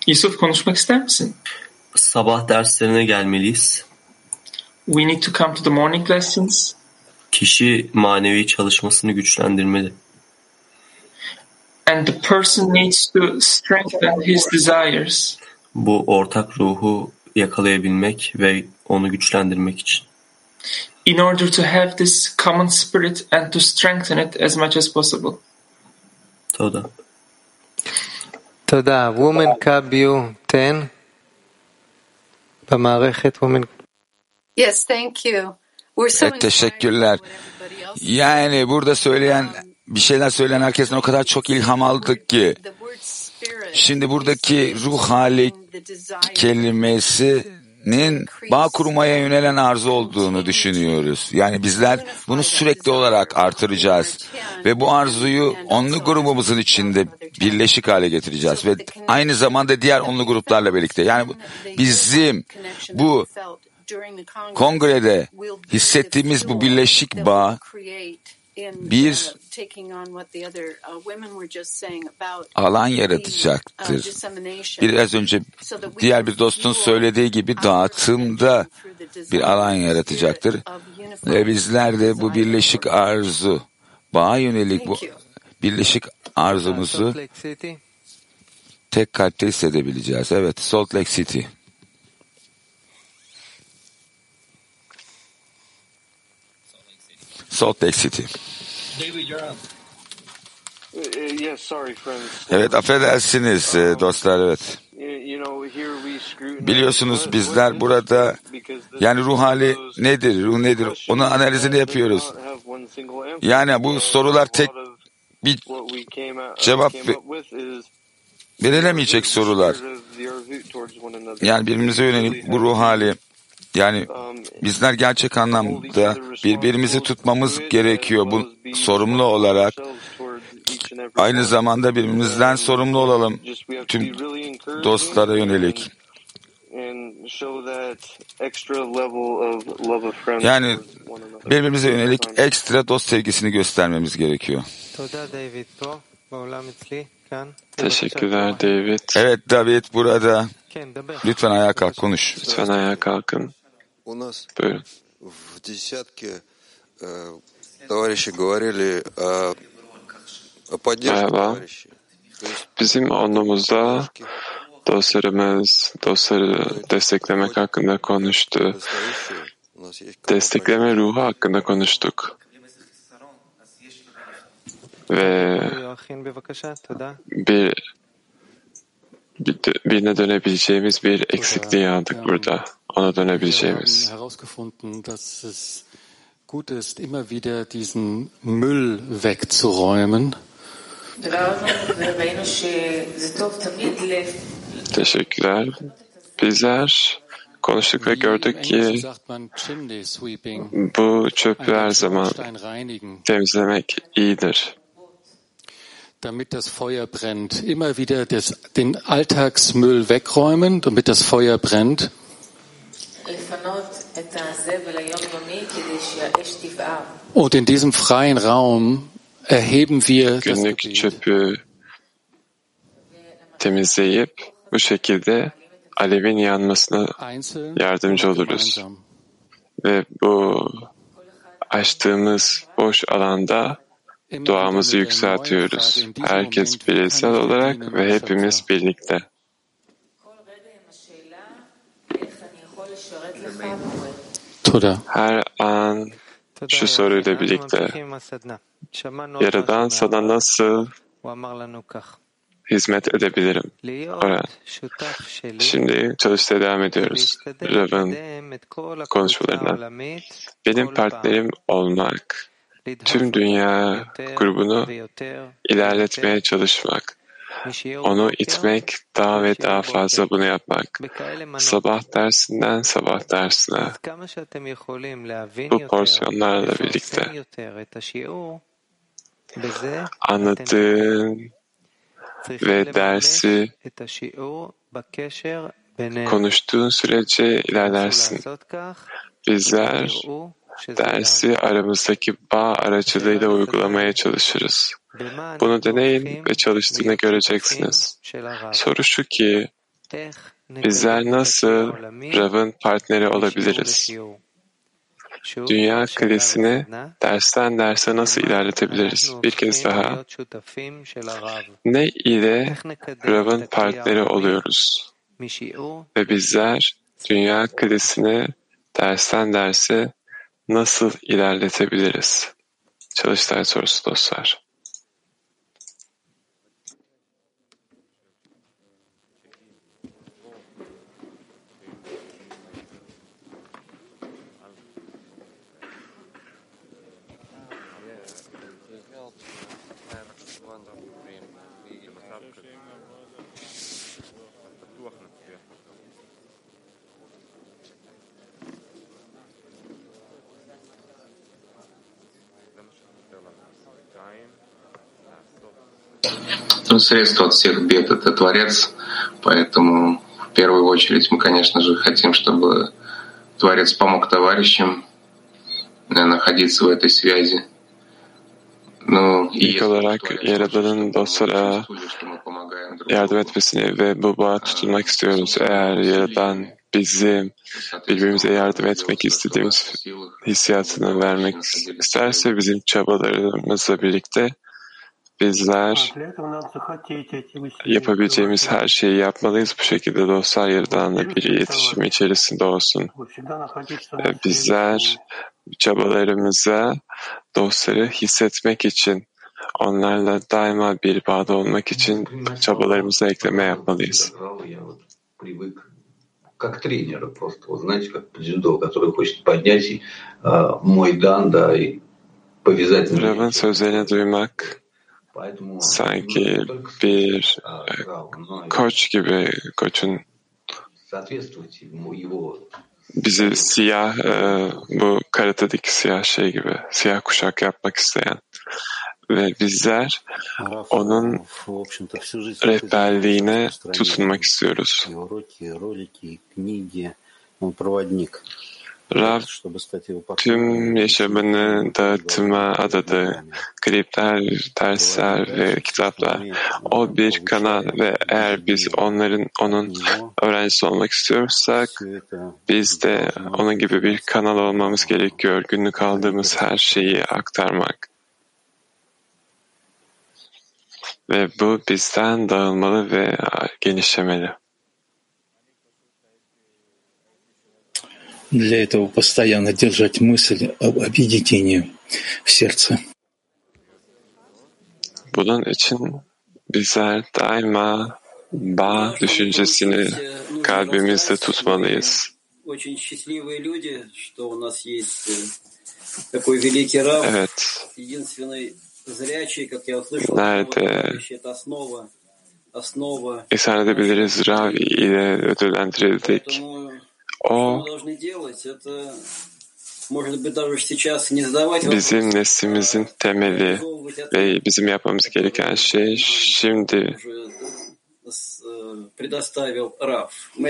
Yusuf konuşmak ister misin? Sabah derslerine gelmeliyiz. We need to come to the morning lessons. Kişi manevi çalışmasını güçlendirmeli. And the person needs to strengthen his desires. Bu ortak ruhu yakalayabilmek ve onu güçlendirmek için. in order to have this common spirit and to strengthen it as much as possible. Toda. תודה. Women KBU 10 במערכת Women Yes, thank you. We're so Evet, teşekkürler. Yani burada söyleyen bir şeyler söyleyen herkesten o kadar çok ilham aldık ki. Şimdi buradaki ruh hali kelimesinin bağ kurmaya yönelen arzu olduğunu düşünüyoruz. Yani bizler bunu sürekli olarak artıracağız. Ve bu arzuyu onlu grubumuzun içinde birleşik hale getireceğiz. Ve aynı zamanda diğer onlu gruplarla birlikte. Yani bizim bu kongrede hissettiğimiz bu birleşik bağ bir alan yaratacaktır. Biraz önce diğer bir dostun söylediği gibi dağıtımda bir alan yaratacaktır. Ve bizler de bu birleşik arzu, bağa yönelik bu birleşik arzumuzu tek kalpte hissedebileceğiz. Evet, Salt Lake City. Salt Lake City. David, you're on. Uh, yes, sorry, friends. Evet, affedersiniz e, dostlar, evet. You, you know, here we scrutinize Biliyorsunuz bizler burada yani ruh hali nedir, ruh nedir onun analizini yapıyoruz. Yani bu sorular tek bir cevap verilemeyecek sorular. Yani birbirimize yönelik bu ruh hali yani bizler gerçek anlamda birbirimizi tutmamız gerekiyor bu sorumlu olarak. Aynı zamanda birbirimizden sorumlu olalım tüm dostlara yönelik. Yani birbirimize yönelik ekstra dost sevgisini göstermemiz gerekiyor. Teşekkürler David. Evet David burada. Lütfen ayağa kalk konuş. Lütfen ayağa kalkın. Buyurun. Merhaba. Bizim onluğumuzda dostlarımız dostları desteklemek hakkında konuştu. Destekleme ruhu hakkında konuştuk. Ve bir bir birine dönebileceğimiz bir eksikliği aldık burada. Wir haben herausgefunden, dass es gut ist, immer wieder diesen Müll wegzuräumen. Das Teşekkürler. Bizler konuştuk ve gördük ki bu çöpü her zaman temizlemek iyidir. Damit das Feuer brennt. Immer wieder des, den Alltagsmüll wegräumen, damit das Feuer brennt. Und in diesem freien Raum erheben wir das Günlük çöpü temizleyip bu şekilde alevin yanmasına yardımcı oluruz. Ve bu açtığımız boş alanda duamızı yükseltiyoruz. Herkes bireysel olarak ve hepimiz birlikte. Her an şu soruyla birlikte. Yaradan sana nasıl hizmet edebilirim? Oraya. Şimdi çalışmaya devam ediyoruz. Rav'ın konuşmalarına. Benim partnerim olmak, tüm dünya grubunu ilerletmeye çalışmak, onu itmek, daha ve daha fazla bunu yapmak. Sabah dersinden sabah dersine. Bu porsiyonlarla birlikte. anlattığın ve dersi konuştuğun sürece ilerlersin. Bizler dersi aramızdaki bağ aracılığıyla uygulamaya çalışırız. Bunu deneyin ve çalıştığını göreceksiniz. Soru şu ki, bizler nasıl Rav'ın partneri olabiliriz? Dünya kredisini dersten derse nasıl ilerletebiliriz? Bir kez daha. Ne ile Rav'ın partneri oluyoruz? Ve bizler dünya kredisini dersten derse nasıl ilerletebiliriz? Çalıştay sorusu dostlar. Ну, средство от всех бед — это Творец, поэтому в первую очередь мы, конечно же, хотим, чтобы Творец помог товарищам э, находиться в этой связи. Ну, и İlk olarak Yaradan'ın dostlara yardım etmesini ve bu bağa tutunmak istiyoruz. Eğer Yaradan bizim birbirimize yardım etmek istediğimiz hissiyatını vermek isterse bizim çabalarımızla birlikte bizler yapabileceğimiz her şeyi yapmalıyız. Bu şekilde dostlar Yaradan'la bir iletişim içerisinde olsun. Ee, Bizler çabalarımıza dostları hissetmek için, onlarla daima bir bağda olmak için çabalarımıza ekleme yapmalıyız. привык как тренер просто, вот знаете, как дзюдо, который хочет поднять а, мой дан, да, и повязать на Rav'ın sözlerini duymak sanki bir e, koç gibi koçun bizi siyah e, bu karatedeki siyah şey gibi siyah kuşak yapmak isteyen ve bizler onun rehberliğine tutunmak istiyoruz. Rab tüm yaşamını dağıtıma adadı. Klipler, dersler ve kitaplar. O bir kanal ve eğer biz onların onun öğrencisi olmak istiyorsak biz de onun gibi bir kanal olmamız gerekiyor. Günlük aldığımız her şeyi aktarmak. Ve bu bizden dağılmalı ve genişlemeli. для этого постоянно держать мысль об объединении в сердце. Bunun için bizler daima bağ düşüncesini kalbimizde tutmalıyız. Evet. Nerede ihsan edebiliriz Ravi ile ödüllendirildik. O bizim neslimizin temeli ve bizim yapmamız gereken şey şimdi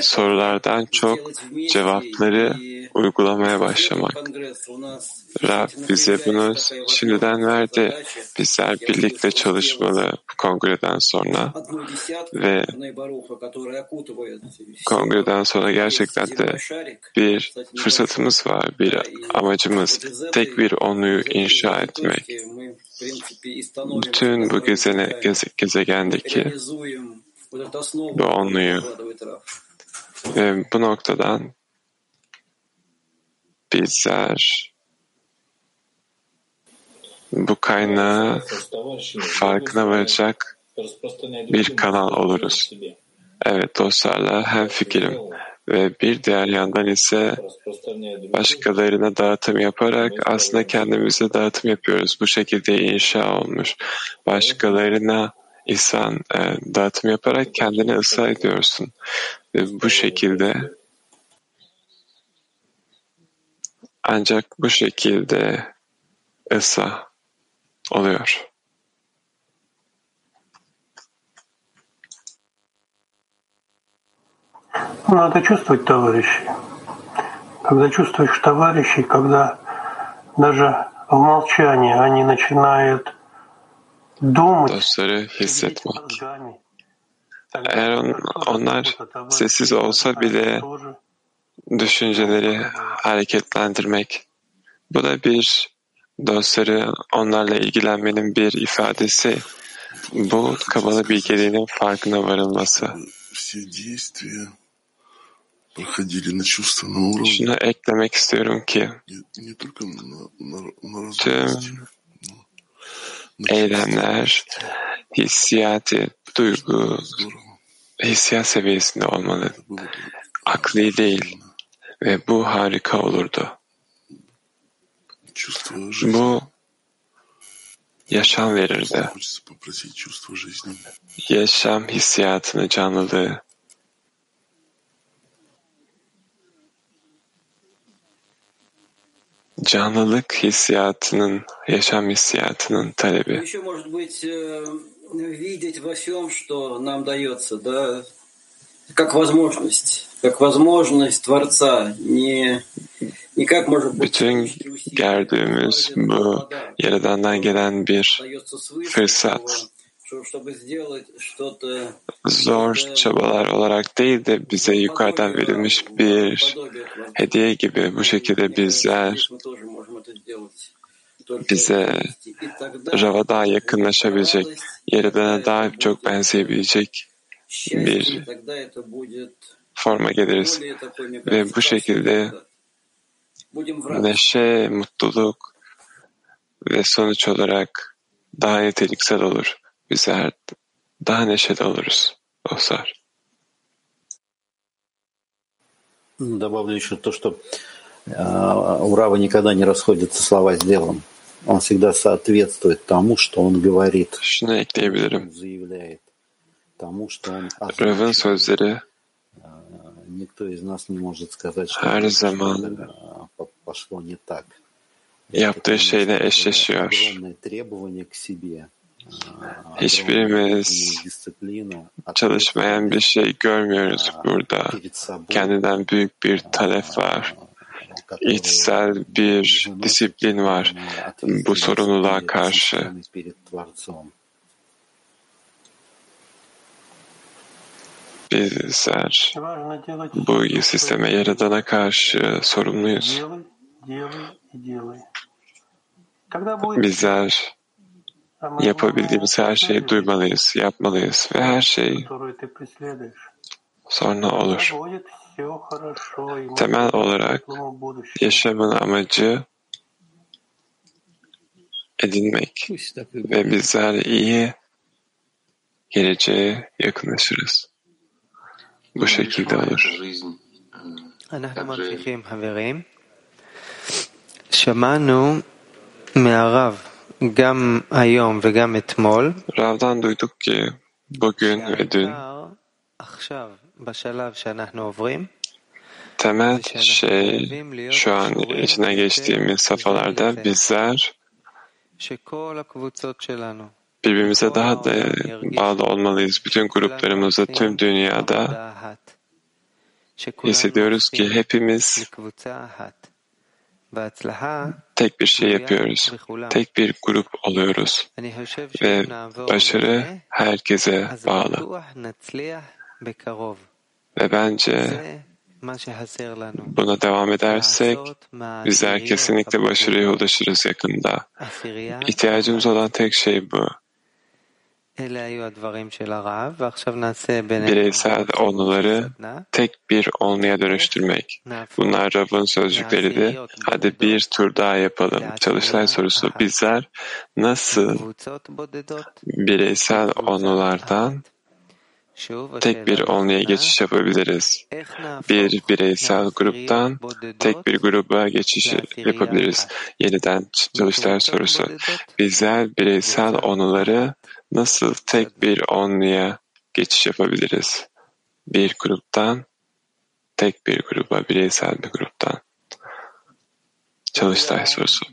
sorulardan çok cevapları uygulamaya başlamak. Rab bize bunu şimdiden verdi. Bizler birlikte çalışmalı kongreden sonra ve kongreden sonra gerçekten de bir fırsatımız var, bir amacımız tek bir onluyu inşa etmek. Bütün bu gezene, geze, gezegendeki ve anlıyor. Ve bu noktadan bizler bu kaynağı farkına varacak bir kanal oluruz. Evet dostlarla hem fikrim ve bir diğer yandan ise başkalarına dağıtım yaparak aslında kendimize dağıtım yapıyoruz. Bu şekilde inşa olmuş. Başkalarına ihsan e, dağıtım yaparak kendini ıslah ediyorsun. Ve bu şekilde ancak bu şekilde ıslah oluyor. Надо чувствовать товарищей. Когда чувствуешь товарищей, когда даже в молчании они начинают думать, dostları hissetmek. Eğer on, onlar sessiz olsa bile düşünceleri hareketlendirmek. Bu da bir dostları onlarla ilgilenmenin bir ifadesi. Bu kabalı bilgeliğinin farkına varılması. Şunu eklemek istiyorum ki tüm eylemler hissiyatı, duygu, hissiyat seviyesinde olmalı. Akli değil. Ve bu harika olurdu. Bu yaşam verirdi. Yaşam hissiyatını, canlılığı Canlılık hissiyatının, yaşam hissiyatının talebi. Еще, может быть, э, видеть во всем, что нам дается, да, как возможность, как возможность Творца, не, не как, может быть, Bütün gördüğümüz bu Yaradan'dan gelen bir дается свыше, fırsat. zor çabalar olarak değil de bize yukarıdan verilmiş bir hediye gibi bu şekilde bizler bize Rav'a daha yakınlaşabilecek, Yaradan'a daha çok benzeyebilecek bir forma geliriz. Ve bu şekilde neşe, mutluluk ve sonuç olarak daha niteliksel olur. Bizler daha neşeli oluruz dostlar. Добавлю еще то, что э, у Рава никогда не расходятся слова с делом. он всегда соответствует тому, что он говорит, ekleyebilirim. он заявляет, тому, что он озвучивает. sözleri Никто из нас не может сказать, что zaman по- пошло не так. yaptığı şeyle eşleşiyor. огромное требование к себе, Hiçbirimiz çalışmayan bir şey görmüyoruz burada. Kendinden büyük bir talep var. İçsel bir disiplin var bu sorumluluğa karşı. Bizler bu sisteme yaradana karşı sorumluyuz. Bizler yapabildiğimiz her şeyi duymalıyız, yapmalıyız ve her şey sonra olur. Temel olarak yaşamın amacı edinmek ve bizler iyi geleceğe yakınlaşırız. Bu şekilde olur. שמענו מהרב Rav'dan duyduk ki bugün ve dün temel şey şu an içine geçtiğimiz safhalarda bizler birbirimize daha da bağlı olmalıyız. Bütün gruplarımızda, tüm dünyada hissediyoruz ki hepimiz tek bir şey yapıyoruz. Tek bir grup oluyoruz. Ve başarı herkese bağlı. Ve bence buna devam edersek bizler kesinlikle başarıya ulaşırız yakında. İhtiyacımız olan tek şey bu bireysel onları tek bir onluya dönüştürmek. Bunlar Rav'ın sözcükleriydi. Hadi bir tur daha yapalım. Çalıştay sorusu bizler nasıl bireysel onlulardan tek bir onluya geçiş yapabiliriz. Bir bireysel gruptan tek bir gruba geçiş yapabiliriz. Yeniden çalıştay sorusu. Bizler bireysel onları nasıl tek bir onluya geçiş yapabiliriz? Bir gruptan tek bir gruba, bireysel bir gruptan. Çalıştay sorusu.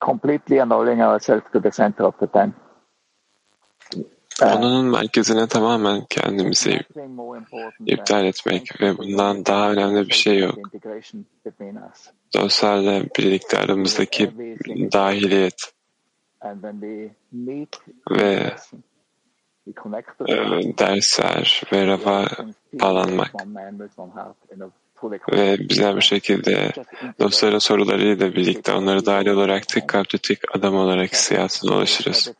Completely annulling ourselves to the center of the time. Konunun merkezine tamamen kendimizi iptal etmek ve bundan daha önemli bir şey yok. Dostlarla birlikte aramızdaki dahiliyet ve e, dersler ve Rab'a bağlanmak ve bizler bu şekilde dostların sorularıyla birlikte onları dahil olarak tek kalpli adam olarak hissiyatına ulaşırız.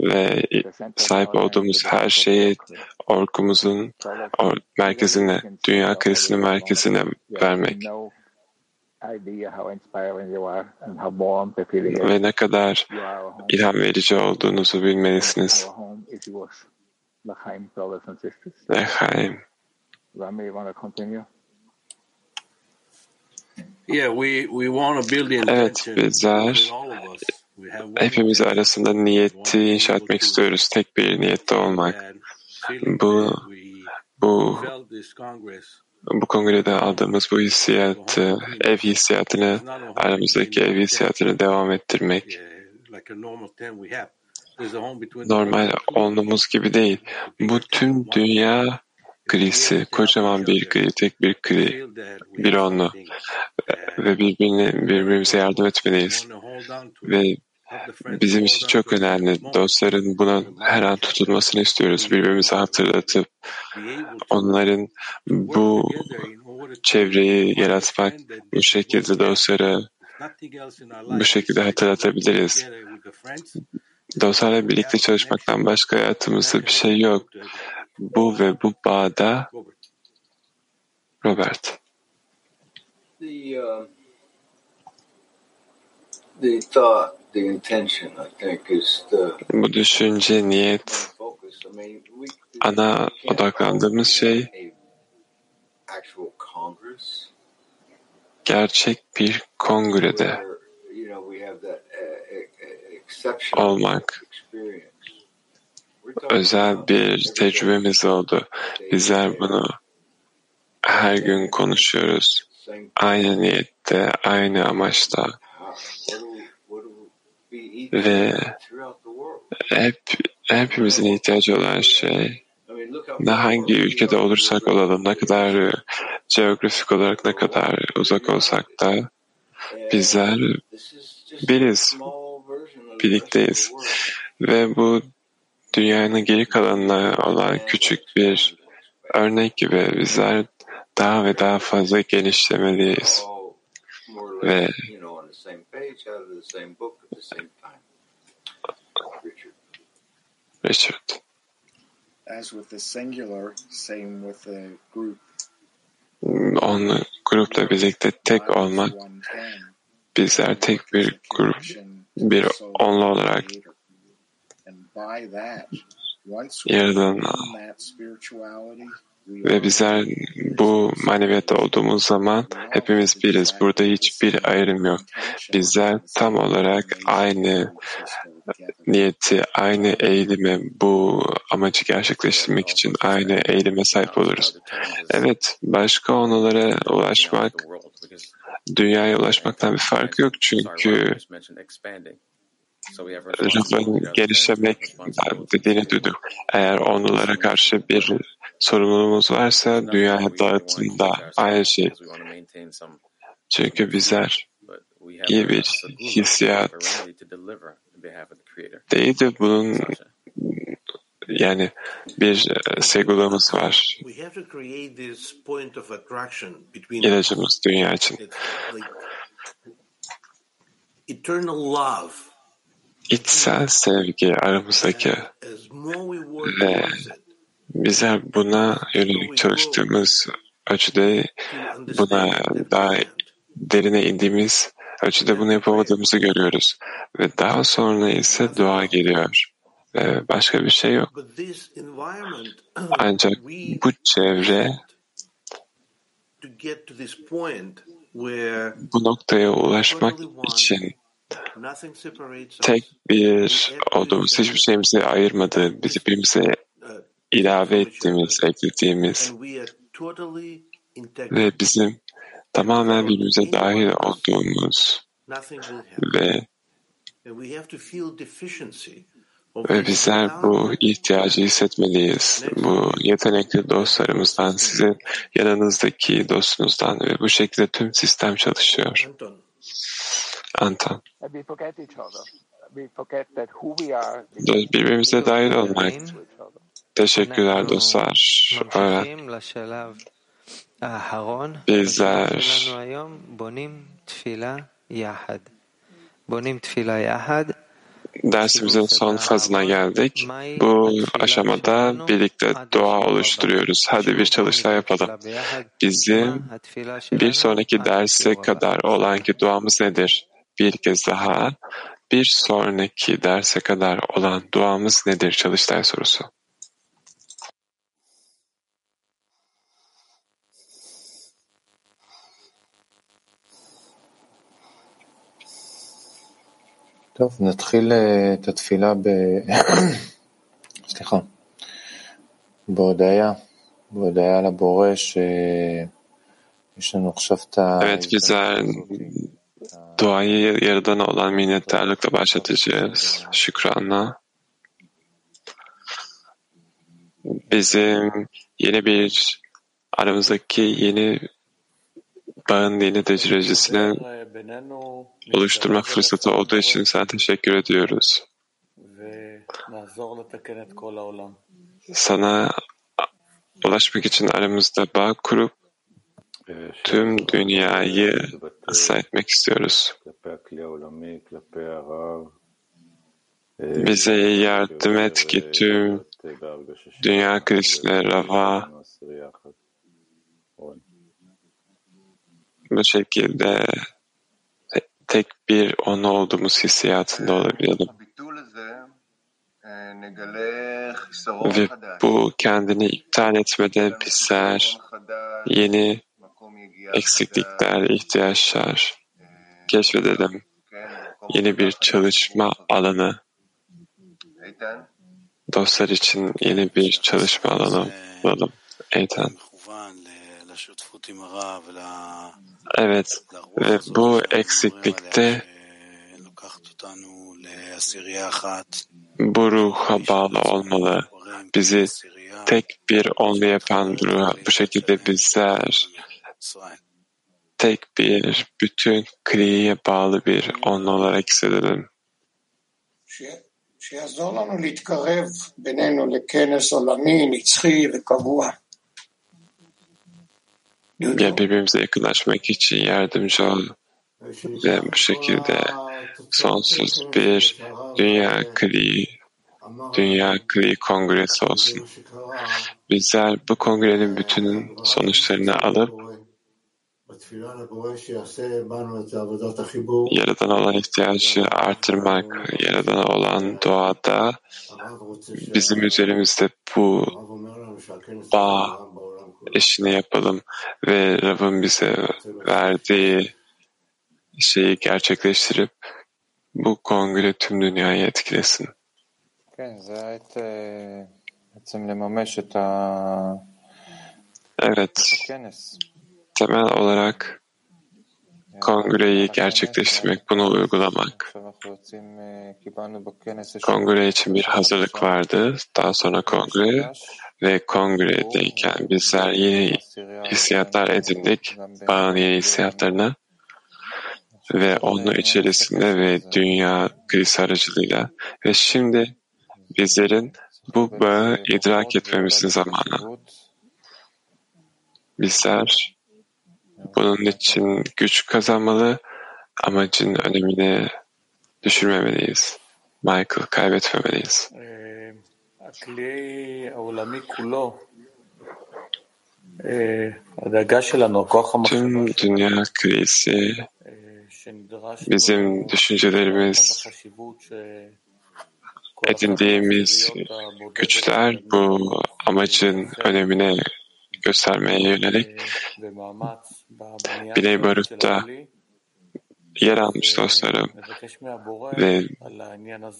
Ve sahip olduğumuz her şeyi orkumuzun or- merkezine, dünya kresinin merkezine vermek. Ve ne kadar ilham verici olduğunuzu bilmelisiniz. Lechaim. Rami, you want to continue? Yeah, we, we want to build the Evet, bizler hepimiz arasında niyeti inşa etmek istiyoruz. Tek bir niyette olmak. Bu, bu, bu kongrede aldığımız bu hissiyatı, ev hissiyatını, aramızdaki ev hissiyatını devam ettirmek. Normal olmamız gibi değil. Bu tüm dünya grisi, kocaman bir gri, tek bir gri, bir onlu. Ve birbirini, birbirimize yardım etmeliyiz. Ve bizim için çok önemli. Dostların buna her an tutulmasını istiyoruz. Birbirimize hatırlatıp onların bu çevreyi yaratmak, bu şekilde dostlara bu şekilde hatırlatabiliriz. Dostlarla birlikte çalışmaktan başka hayatımızda bir şey yok. Bu ve bu bağda Robert. The uh, the thought, the intention, I think, is the Bu düşünce, niyet, ana odaklandığımız şey gerçek bir kongrede olmak özel bir tecrübemiz oldu. Bizler bunu her gün konuşuyoruz. Aynı niyette, aynı amaçta ve hep hepimizin ihtiyacı olan şey ne hangi ülkede olursak olalım, ne kadar coğrafik olarak ne kadar uzak olsak da bizler biriz, birlikteyiz. Ve bu dünyanın geri kalanına olan küçük bir örnek gibi bizler daha ve daha fazla genişlemeliyiz. Ve Richard. As with the singular, same with the group. Onu grupla birlikte tek olmak, bizler tek bir grup, bir onlu olarak yaradan ve bizler bu maneviyatta olduğumuz zaman hepimiz biriz. Burada hiçbir ayrım yok. Bizler tam olarak aynı niyeti, aynı eğilime, bu amacı gerçekleştirmek için aynı eğilime sahip oluruz. Evet, başka onulara ulaşmak, dünyaya ulaşmaktan bir fark yok çünkü Rıfın geliştirmek dediğini duyduk. Eğer onlara karşı bir sorumluluğumuz varsa dünyaya dağıtımda aynı şey. Çünkü bizler iyi bir hissiyat değil de bunun yani bir segulumuz var. İlacımız dünya için. İçsel sevgi aramızdaki ve bizler buna yönelik çalıştığımız ölçüde buna daha derine indiğimiz ölçüde bunu yapamadığımızı görüyoruz. Ve daha sonra ise dua geliyor. Ve başka bir şey yok. Ancak bu çevre bu noktaya ulaşmak için tek bir olduğumuz, hiçbir şeyimizi ayırmadığı, bizi birbirimize ilave ettiğimiz, eklediğimiz ve bizim tamamen birbirimize dahil olduğumuz ve ve bizler bu ihtiyacı hissetmeliyiz. Bu yetenekli dostlarımızdan, sizin yanınızdaki dostunuzdan ve bu şekilde tüm sistem çalışıyor. Anton. Birbirimize dahil olmak. Teşekkürler dostlar. Öğren. Bizler dersimizin son fazına geldik. Bu aşamada birlikte dua oluşturuyoruz. Hadi bir çalıştay yapalım. Bizim bir sonraki derse kadar olan ki duamız nedir? Bir kez daha bir sonraki derse kadar olan duamız nedir? Çalıştay sorusu. טוב, נתחיל את התפילה ב... סליחה, בהודיה, בהודיה לבורא שיש לנו עכשיו את ה... Duayı yaradan olan minnettarlıkla başlatacağız, şükranla. Bizim yeni bir aramızdaki yeni bağın yeni tecrübesini oluşturmak fırsatı olduğu için sana teşekkür ediyoruz. Sana ulaşmak için aramızda bağ kurup tüm dünyayı ıslah etmek istiyoruz. Bize yardım et ki tüm dünya krizine rava bu şekilde tek bir onu olduğumuz hissiyatında olabilelim. Ve bu kendini iptal etmeden bizler yeni eksiklikler, ihtiyaçlar keşfedelim. Yeni bir çalışma alanı, dostlar için yeni bir çalışma alanı bulalım. Eytan. Evet, ve bu eksiklikte bu ruha bağlı olmalı. Bizi tek bir onlu yapan ruha. Bu şekilde bizler tek bir bütün kriye bağlı bir onlu olarak hissedelim. שיעזור לנו להתקרב בינינו לכנס עולמי, נצחי וקבוע. Ya birbirimize yakınlaşmak için yardımcı ol ve bu şekilde sonsuz bir dünya kli, dünya kli kongresi olsun. Bizler bu kongrenin bütün sonuçlarını alıp Yaradan olan ihtiyacı artırmak, Yaradan olan doğada bizim üzerimizde bu bağ işini yapalım ve Rab'ın bize verdiği şeyi gerçekleştirip bu kongre tüm dünyayı etkilesin. Evet, temel olarak kongreyi gerçekleştirmek, bunu uygulamak. Kongre için bir hazırlık vardı. Daha sonra kongre ve kongredeyken bizler yeni hissiyatlar edindik. Bağın yeni hissiyatlarına ve onun içerisinde ve dünya kriz aracılığıyla ve şimdi bizlerin bu bağı idrak etmemizin zamanı. Bizler bunun için güç kazanmalı, amacın önemini düşürmemeliyiz. Michael, kaybetmemeliyiz. Tüm dünya krizi bizim düşüncelerimiz, edindiğimiz güçler bu amacın önemine göstermeye yönelik Biney Barut'ta yer almış dostlarım ve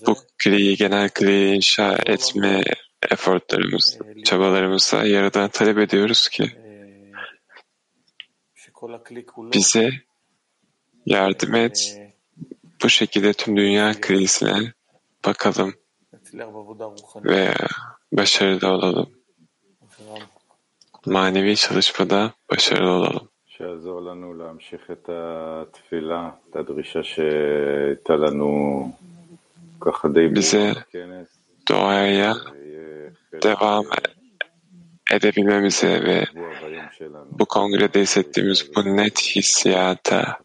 bu kriyi, genel kriyi inşa etme efortlarımız, çabalarımızda Yaradan talep ediyoruz ki bize yardım et, bu şekilde tüm dünya krizine bakalım ve başarılı olalım. Manevi çalışmada başarılı olalım. שיעזור לנו להמשיך את התפילה, את הדרישה שהייתה לנו ככה די bize doğaya devam edebilmemize ve bu kongrede hissettiğimiz bu net hissiyata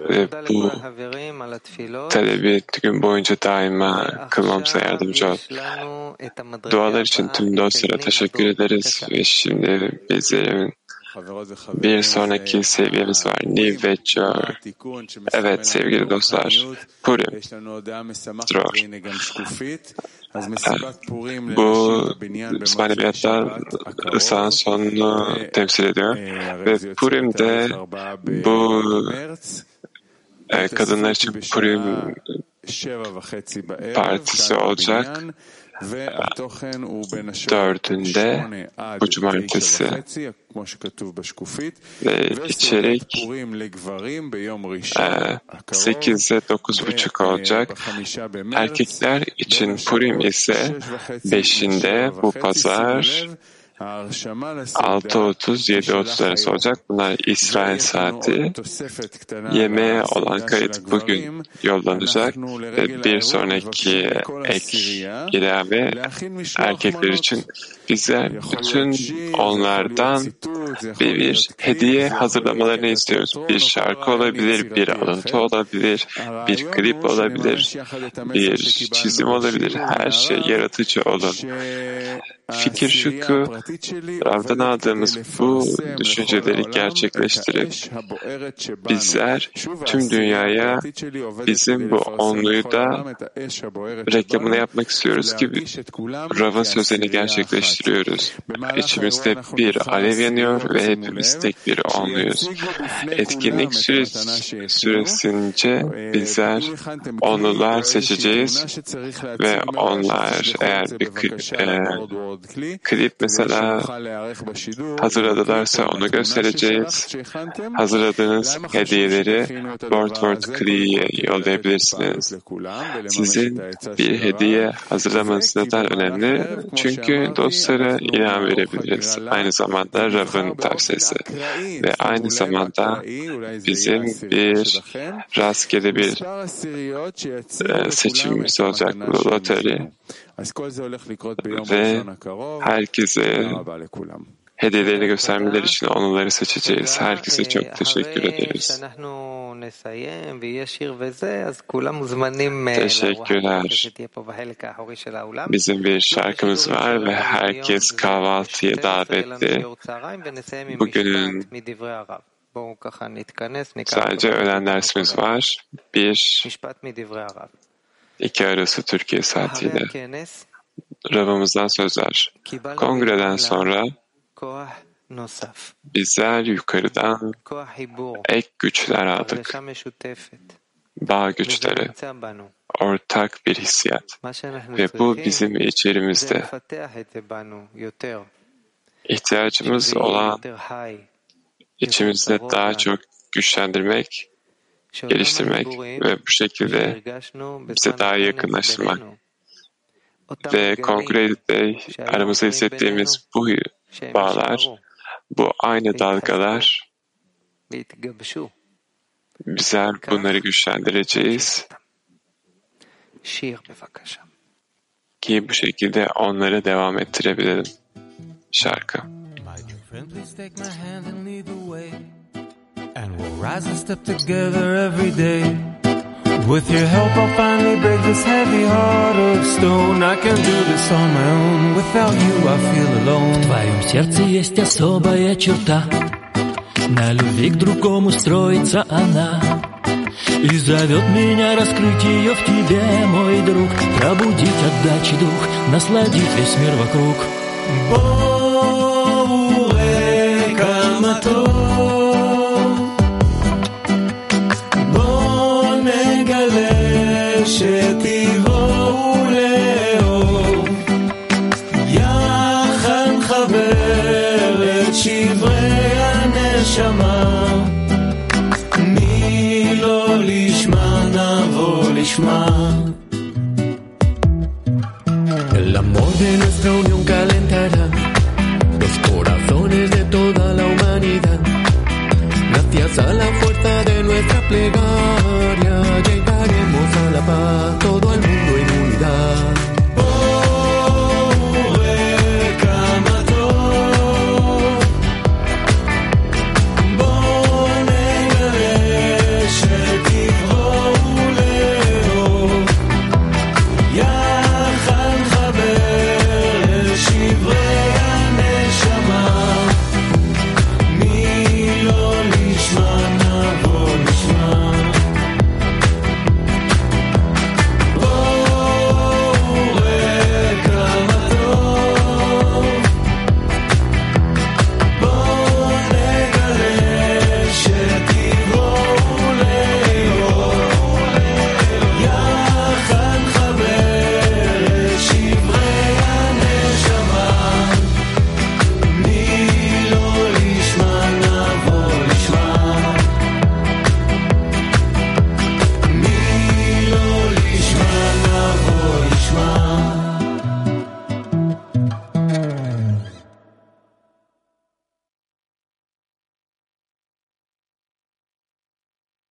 ve bu talebi gün boyunca daima kılmamıza yardımcı ol. Dualar için tüm dostlara teşekkür ederiz ve şimdi bizlerin bir sonraki seviyemiz var. Nivecho. Evet sevgili dostlar. Purim. Dror. Bu maneviyatlar ısağın sonunu temsil ediyor. Ve Purim'de bu kadınlar için Purim partisi olacak. Dördünde bu cumartesi ve içerik e, sekizde dokuz buçuk olacak. Erkekler için Purim ise beşinde bu pazar 6.30 7.30 arası olacak. Bunlar İsrail saati. Yemeğe olan kayıt bugün yollanacak ve bir sonraki ek ilave erkekler için bize bütün onlardan bir, bir hediye hazırlamalarını istiyoruz. Bir şarkı olabilir, bir alıntı olabilir, bir klip olabilir, bir çizim olabilir. Her şey yaratıcı olun. Fikir ki Rav'dan aldığımız bu düşünceleri gerçekleştirip bizler tüm dünyaya bizim bu onluyu da reklamını yapmak istiyoruz ki Rav'ın sözlerini gerçekleştiriyoruz. İçimizde bir alev yanıyor ve hepimiz tek bir onluyuz. Etkinlik süre, süresince bizler onlular seçeceğiz ve onlar eğer bir e, klip mesela hazırladılarsa onu göstereceğiz. Hazırladığınız hediyeleri Boardward Klee'ye yollayabilirsiniz. Sizin bir hediye hazırlamanız neden önemli? Çünkü dostlara ilham verebiliriz. Aynı zamanda Rav'ın tavsiyesi ve aynı zamanda bizim bir rastgele bir e, seçimimiz olacak loteri ve herkese hediyelerini göstermeleri için onları seçeceğiz. Herkese çok teşekkür ederiz. Teşekkürler. Bizim bir şarkımız var ve herkes kahvaltıya davetli. Bugünün sadece öğlen dersimiz var. Bir, iki arası Türkiye saatiyle. Ravımızdan sözler. Kongreden sonra bizler yukarıdan ek güçler aldık. Bağ güçleri, ortak bir hissiyat. Ve bu bizim içerimizde. İhtiyacımız olan içimizde daha çok güçlendirmek, geliştirmek ve bu şekilde bize daha yakınlaştırmak. Ve kongrede aramızda hissettiğimiz bu bağlar, bu aynı dalgalar, bizler bunları güçlendireceğiz ki bu şekilde onları devam ettirebilelim. Şarkı. And we'll rise a step together every day. With your help, I'll finally break this heavy heart of stone. I can do this on my own. Without you, I feel alone. В твоем сердце есть особая черта. На любви к другому строится она. И зовет меня раскрыть ее в тебе, мой друг. Пробудить отдачи дух, насладить весь мир вокруг. Боуэ, каматор.